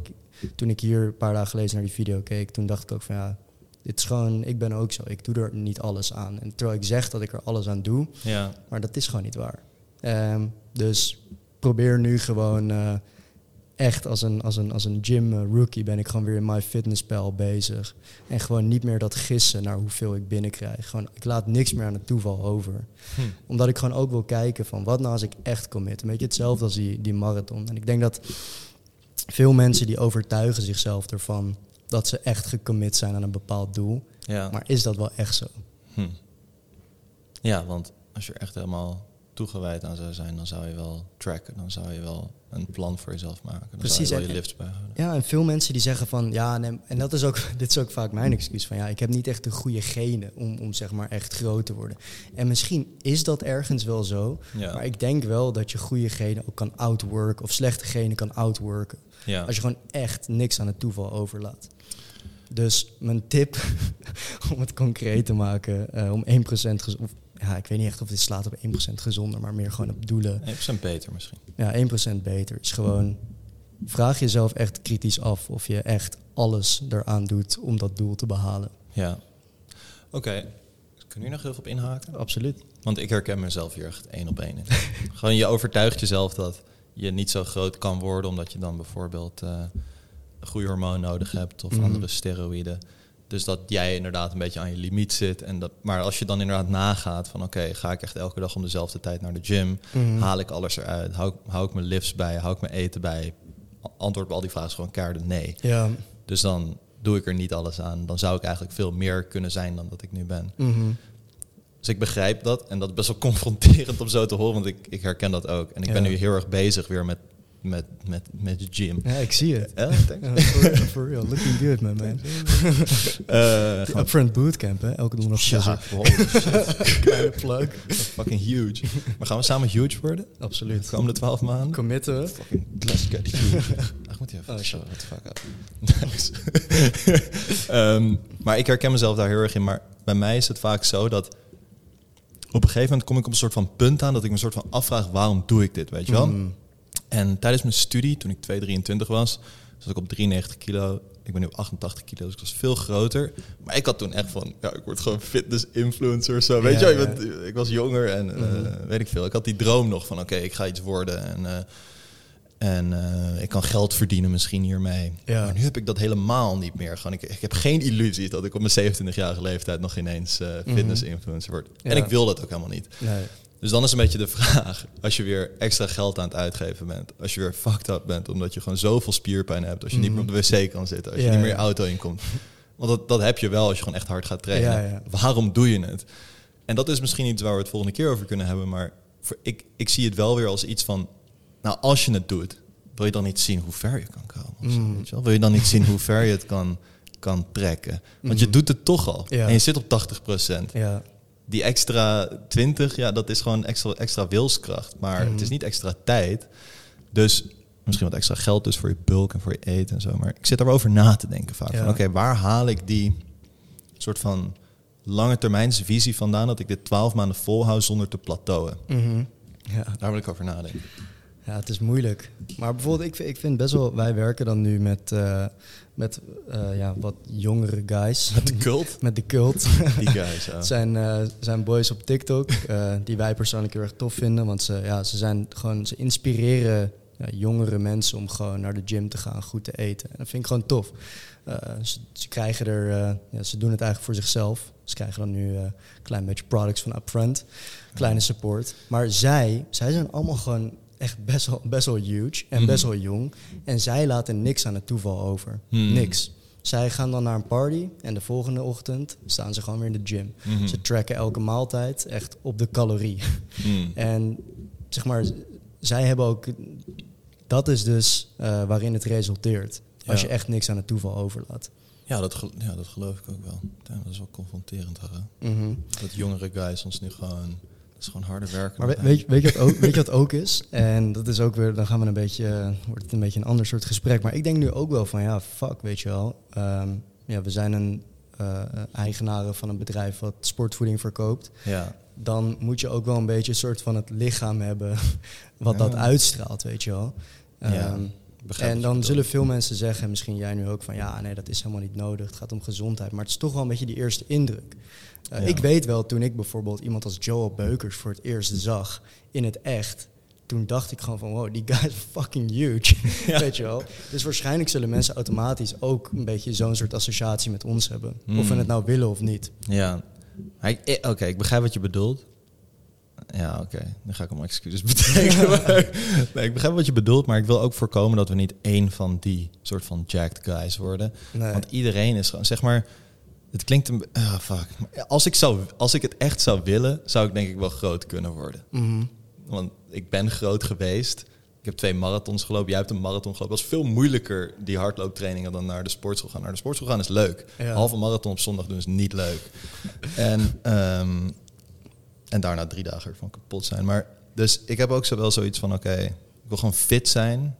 S2: toen ik hier een paar dagen geleden naar die video keek, toen dacht ik ook van ja, dit is gewoon, ik ben ook zo. Ik doe er niet alles aan. En terwijl ik zeg dat ik er alles aan doe,
S1: Ja.
S2: maar dat is gewoon niet waar. Ehm, dus probeer nu gewoon eh, echt als een, als een, als een gym eh, rookie ben ik gewoon weer in MyFitnessPal bezig. En gewoon niet meer dat gissen naar hoeveel ik binnenkrijg. Gewoon, ik laat niks meer aan het toeval over.
S1: Hm.
S2: Omdat ik gewoon ook wil kijken van wat nou als ik echt commit. Een beetje hetzelfde als die, die marathon. En ik denk dat veel mensen die overtuigen zichzelf ervan dat ze echt gecommit zijn aan een bepaald doel.
S1: Ja.
S2: Maar is dat wel echt zo?
S1: Hm. Ja, want als je er echt helemaal toegewijd aan zou zijn, dan zou je wel tracken. Dan zou je wel een plan voor jezelf maken. Dan
S2: Precies,
S1: zou je wel je lifts bijhouden.
S2: Ja, en veel mensen die zeggen van ja, nee, en dat is ook, dit is ook vaak mijn excuus van ja, ik heb niet echt de goede genen om, om zeg maar echt groot te worden. En misschien is dat ergens wel zo,
S1: Ja.
S2: maar ik denk wel dat je goede genen ook kan outworken of slechte genen kan outworken.
S1: Ja.
S2: Als je gewoon echt niks aan het toeval overlaat. Dus mijn tip om het concreet te maken, eh, om 1% gezonder, ja, ik weet niet echt of dit slaat op 1% gezonder, maar meer gewoon op doelen.
S1: 1% beter misschien.
S2: Ja, 1% beter is gewoon. Vraag jezelf echt kritisch af of je echt alles eraan doet om dat doel te behalen.
S1: Ja. Oké. Kun je hier nog heel veel op inhaken?
S2: Absoluut.
S1: Want ik herken mezelf hier echt één op één in. Gewoon je overtuigt jezelf dat je niet zo groot kan worden... omdat je dan bijvoorbeeld eh een goede hormoon nodig hebt of
S2: Mhm.
S1: andere steroïden. Dus dat jij inderdaad een beetje aan je limiet zit. En dat, maar als je dan inderdaad nagaat van... oké, ga ik echt elke dag om dezelfde tijd naar de gym?
S2: Mhm.
S1: Haal ik alles eruit? Hou, ik- hou ik mijn lifts bij? Hou ik mijn eten bij? Antwoord op al die vragen is gewoon keihard nee.
S2: Ja.
S1: Dus dan doe ik er niet alles aan. Dan zou ik eigenlijk veel meer kunnen zijn dan dat ik nu ben.
S2: Mhm.
S1: Dus ik begrijp dat. En dat is best wel confronterend om zo te horen, want ik, ik herken dat ook. En ik ben nu heel erg bezig weer met, met, met, met de gym.
S2: ja, ik zie het.
S1: Ja,
S2: for, for real, looking good, man. man.
S1: Eh,
S2: De
S1: gewoon-
S2: Upfront Bootcamp, hè? Elke donderdag.
S1: ja,
S2: Kleine plug.
S1: fucking huge. Maar gaan we samen huge worden? De
S2: Absoluut.
S1: komende twaalf maanden?
S2: Committen we.
S1: Fucking let's get huge. Ach, moet je even
S2: Oh, shit.
S1: what the fuck up. Nice. Ehm, maar ik herken mezelf daar heel erg in. Maar bij mij is het vaak zo dat op een gegeven moment kom ik op een soort van punt aan dat ik me een soort van afvraag waarom doe ik dit, weet je wel?
S2: Mm.
S1: En tijdens mijn studie, toen ik 2,23 was, zat ik op 93 kilo. Ik ben nu op 88 kilo, dus ik was veel groter. Maar ik had toen echt van, ja, ik word gewoon fitness-influencer of zo. Weet
S2: Ja,
S1: je wel,
S2: ja.
S1: ik was jonger en eh,
S2: Mhm.
S1: weet ik veel. Ik had die droom nog van, oké, ik ga iets worden en, eh, en eh, ik kan geld verdienen misschien hiermee.
S2: Ja.
S1: Maar nu heb ik dat helemaal niet meer. Gewoon, ik, ik heb geen illusie dat ik op mijn 27-jarige leeftijd nog ineens
S2: Mhm.
S1: fitness-influencer word. En ik wil dat ook helemaal niet.
S2: Nee.
S1: Dus dan is een beetje de vraag, als je weer extra geld aan het uitgeven bent, als je weer fucked up bent, omdat je gewoon zoveel spierpijn hebt, als je niet meer op de wc kan zitten, als je niet meer je auto inkomt. Want dat, dat heb je wel als je gewoon echt hard gaat trainen. Waarom doe je het? En dat is misschien iets waar we het volgende keer over kunnen hebben, maar voor, ik, ik zie het wel weer als iets van, nou als je het doet, wil je dan niet zien hoe ver je kan komen? Zo,
S2: Mm.
S1: weet je wel? Wil je dan niet zien hoe ver je het kan, kan trekken? Want je
S2: Mhm.
S1: doet het toch al.
S2: Ja.
S1: En je zit op 80%.
S2: Ja.
S1: Die extra 20, ja, dat is gewoon extra, extra wilskracht. Maar het is niet extra tijd. Dus misschien wat extra geld dus voor je bulk en voor je eten en zo. Maar ik zit erover na te denken vaak.
S2: Ja.
S1: Van oké, waar haal ik die soort van lange termijnse visie vandaan... dat ik dit 12 maanden volhoud zonder te plateauen?
S2: Mhm. ja.
S1: Daar wil ik over nadenken.
S2: Ja, het is moeilijk. Maar bijvoorbeeld, ik, vind- ik vind best wel... Wij werken dan nu met, eh, met eh, ja, wat jongere guys.
S1: Met de cult?
S2: met de cult.
S1: Die guys, ja.
S2: Het zijn, eh, zijn boys op TikTok die wij persoonlijk heel erg tof vinden. Want ze, ja, ze, zijn gewoon, ze inspireren ja, jongere mensen om gewoon naar de gym te gaan, goed te eten. En dat vind ik gewoon tof. Ze, ze krijgen er, ja, ze doen het eigenlijk voor zichzelf. Ze krijgen dan nu een klein beetje products van Upfront, kleine support. Maar zij, zij zijn allemaal gewoon echt best wel, best wel huge en
S1: Mhm.
S2: best wel jong. En zij laten niks aan het toeval over.
S1: Hmm.
S2: Niks. Zij gaan dan naar een party en de volgende ochtend staan ze gewoon weer in de gym.
S1: Mhm.
S2: Ze tracken elke maaltijd echt op de calorie. En zeg maar, zij hebben ook. Dat is dus eh, waarin het resulteert. Als
S1: Ja.
S2: je echt niks aan het toeval overlaat.
S1: Ja, dat, ja, dat geloof ik ook wel. Ja, dat is wel confronterend. Hè?
S2: Mhm.
S1: Dat jongere guys ons nu gewoon... Is gewoon harder werken.
S2: Maar weet, je- weet, je wat ook, weet je wat ook is? En dat is ook weer, dan gaan we een beetje, wordt het een beetje een ander soort gesprek. Maar ik denk nu ook wel van, ja, fuck, weet je wel. Ehm, ja, we zijn een eh, eigenaren van een bedrijf wat sportvoeding verkoopt.
S1: Ja.
S2: dan moet je ook wel een beetje een soort van het lichaam hebben wat
S1: Ja.
S2: dat uitstraalt, weet je wel.
S1: Ja,
S2: Ehm,
S1: Begrijp
S2: en dan zullen veel mensen zeggen, misschien jij nu ook, van ja, nee, dat is helemaal niet nodig. Het gaat om gezondheid. Maar het is toch wel een beetje die eerste indruk. Eh,
S1: Ja.
S2: Ik weet wel, toen ik bijvoorbeeld iemand als Joel Beukers voor het eerst zag in het echt, toen dacht ik gewoon van, wow, die guy is fucking huge.
S1: Ja.
S2: Weet je wel? Dus waarschijnlijk zullen mensen automatisch ook een beetje zo'n soort associatie met ons hebben. Of we
S1: Mm.
S2: het nou willen of niet.
S1: Ja. Eh, Oké, ik begrijp wat je bedoelt. Ja, oké. Dan ga ik om excuses betekenen. nee, ik begrijp wat je bedoelt, maar ik wil ook voorkomen dat we niet één van die soort van jacked guys worden.
S2: Nee.
S1: Want iedereen is gewoon, zeg maar, het klinkt een... Ah, fuck. Als ik, zou, als ik het echt zou willen, zou ik denk ik wel groot kunnen worden.
S2: Mhm.
S1: want ik ben groot geweest. Ik heb twee marathons gelopen. Jij hebt een marathon gelopen. Het was veel moeilijker, die hardlooptrainingen, dan naar de sportschool gaan. Naar de sportschool gaan is leuk.
S2: Ja.
S1: Halve marathon op zondag doen is niet leuk. en, ehm, en daarna drie dagen ervan kapot zijn. Maar dus ik heb ook zo wel zoiets van, oké, ik wil gewoon fit zijn.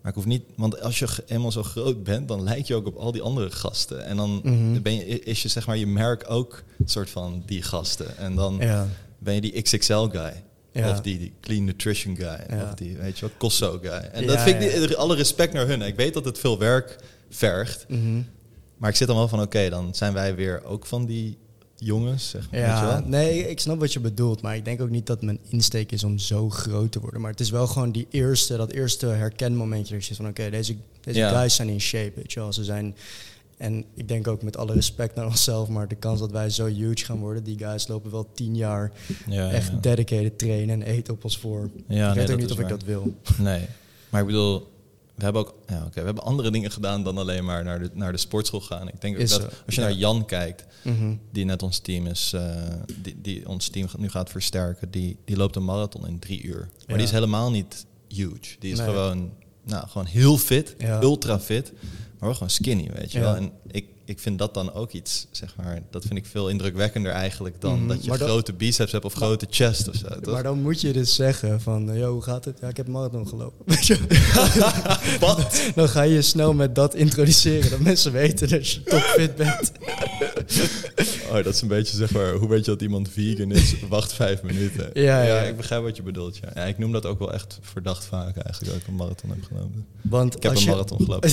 S1: Maar ik hoef niet, want als je eenmaal zo groot bent, dan lijk je ook op al die andere gasten. En dan
S2: Mhm.
S1: ben je, is je zeg maar je merk ook soort van die gasten. En dan
S2: Ja.
S1: ben je die XXL guy.
S2: Ja.
S1: Of die, die clean nutrition guy.
S2: Ja.
S1: Of die, weet je wel, Cosso guy. En dat vind ik, alle respect naar hun. Ik weet dat het veel werk vergt.
S2: Mhm.
S1: Maar ik zit dan wel van, oké, dan zijn wij weer ook van die jongens. Zeg maar, weet je
S2: Ja,
S1: wel?
S2: nee, ik snap wat je bedoelt, maar ik denk ook niet dat mijn insteek is om zo groot te worden. Maar het is wel gewoon die eerste, dat eerste herkenmomentje dat je zegt van oké, deze, deze
S1: Ja.
S2: guys zijn in shape, weet je wel. Ze zijn, en ik denk ook met alle respect naar onszelf, maar de kans dat wij zo huge gaan worden, die guys lopen wel tien jaar
S1: Ja,
S2: echt
S1: ja.
S2: dedicated trainen en eten op ons voor.
S1: Ja,
S2: ik
S1: nee,
S2: weet ook niet of ik dat wil.
S1: Nee, maar ik bedoel, we hebben ook, ja, we hebben andere dingen gedaan dan alleen maar naar de, naar de sportschool gaan. Ik denk ook dat
S2: zo,
S1: als je
S2: ja.
S1: naar Jan kijkt,
S2: Mhm.
S1: die net ons team is, eh, die, die ons team nu gaat versterken, die, die loopt een marathon in drie uur. Maar
S2: Ja.
S1: die is helemaal niet huge. Die is
S2: Nee.
S1: gewoon, nou, gewoon heel fit, ultra fit, maar wel gewoon skinny, weet je wel. En ik, ik vind dat dan ook iets, zeg maar, dat vind ik veel indrukwekkender eigenlijk dan
S2: Mhm,
S1: dat je grote biceps hebt of grote chest of zo. toch?
S2: Maar dan moet je dus zeggen van, eh, yo, hoe gaat het? Ja, ik heb een marathon gelopen.
S1: Wat?
S2: Dan ga je snel met dat introduceren, dat mensen weten dat je topfit bent.
S1: Oh, dat is een beetje zeg maar, hoe weet je dat iemand vegan is? Wacht vijf minuten.
S2: Ja, ja.
S1: ik begrijp wat je bedoelt. Ja. ja, ik noem dat ook wel echt verdacht vaak eigenlijk dat ik een marathon heb gelopen.
S2: Want
S1: Ik heb een
S2: je,
S1: marathon gelopen.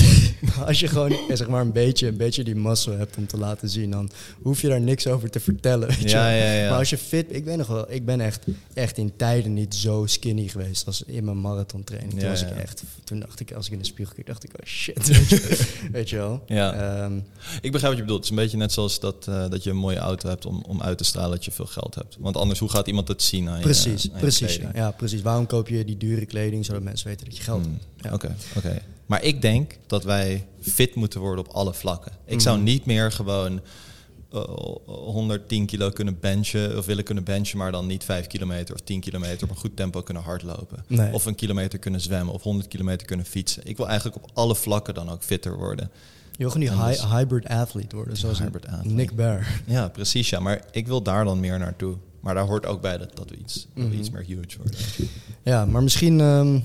S2: als je gewoon eh, zeg maar een beetje, een beetje die muscle hebt om te laten zien, dan hoef je daar niks over te vertellen. Weet je?
S1: Ja,
S2: wel.
S1: ja, ja.
S2: Maar als je fit, ik ben nog wel, ik ben echt, echt in tijden niet zo skinny geweest als in mijn marathon training. Toen was ik echt, toen dacht ik, als ik in de spiegel keek, dacht ik, oh shit, weet je, weet je wel.
S1: Ja.
S2: Ehm,
S1: Ik begrijp wat je bedoelt. Het is een beetje net zoals dat, eh, dat je een mooie auto hebt om, om uit te stralen dat je veel geld hebt. Want anders, hoe gaat iemand het zien je
S2: precies, precies. Ja, precies. Waarom koop je die dure kleding zodat mensen weten dat je geld
S1: Hmm,
S2: hebt? Ja.
S1: Oké, oké. Maar ik denk dat wij fit moeten worden op alle vlakken. Ik zou
S2: Mhm.
S1: niet meer gewoon eh, 110 kilo kunnen benchen of willen kunnen benchen, maar dan niet 5 kilometer of 10 kilometer op een goed tempo kunnen hardlopen.
S2: Nee.
S1: Of een kilometer kunnen zwemmen of 100 kilometer kunnen fietsen. Ik wil eigenlijk op alle vlakken dan ook fitter worden.
S2: Je wil gewoon die hy-
S1: dus-
S2: hybrid athlete worden, zoals
S1: hybrid athlete.
S2: Nick Bear.
S1: Ja, precies. Ja, maar ik wil daar dan meer naartoe. Maar daar hoort ook bij dat, dat we iets, dat we
S2: Mhm.
S1: iets meer huge worden.
S2: Ja, maar misschien. ehm,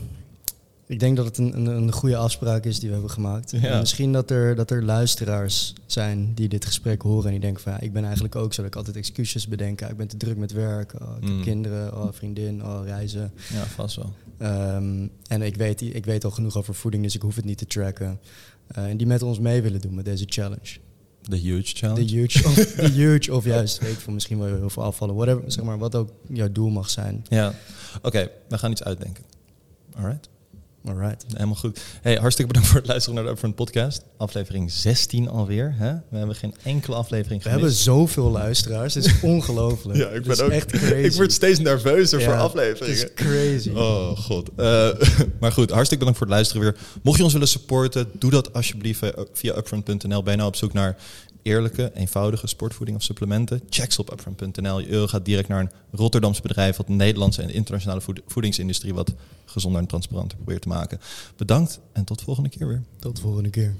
S2: ik denk dat het een, een, een goede afspraak is die we hebben gemaakt.
S1: Ja.
S2: En Misschien dat er, dat er luisteraars zijn die dit gesprek horen en die denken van ja, ik ben eigenlijk ook zo dat ik altijd excuses bedenk. Ah, ik ben te druk met werk, oh, ik
S1: Mm.
S2: heb kinderen, oh, vriendin, oh, reizen.
S1: Ja, vast wel.
S2: Ehm, en ik weet, ik weet al genoeg over voeding, dus ik hoef het niet te tracken. Eh, en die met ons mee willen doen met deze challenge.
S1: De huge challenge.
S2: De huge, of, de huge of juist, weet ik veel, misschien wel heel veel afvallen. Whatever, zeg maar, wat ook jouw doel mag zijn.
S1: Ja, oké, we gaan iets uitdenken. Alright,
S2: Alright.
S1: helemaal goed. Hey, hartstikke bedankt voor het luisteren naar de Upfront Podcast. Aflevering 16 alweer. Hè? We hebben geen enkele aflevering
S2: We
S1: gemist.
S2: hebben zoveel luisteraars. Het is ongelooflijk.
S1: Ja, ik
S2: Het
S1: ben ook.
S2: echt crazy.
S1: Ik word steeds nerveuzer
S2: Ja,
S1: voor
S2: Het
S1: afleveringen.
S2: is crazy.
S1: Oh god. Eh, maar goed, hartstikke bedankt voor het luisteren weer. Mocht je ons willen supporten, doe dat alsjeblieft eh, via upfront.nl. Ben je nou op zoek naar eerlijke, eenvoudige sportvoeding of supplementen? Check ze op upfront.nl. Je euro gaat direct naar een Rotterdamse bedrijf wat de Nederlandse en internationale voed- voedingsindustrie wat gezonder en transparanter probeert te maken. Bedankt en tot volgende keer weer.
S2: Tot de volgende keer.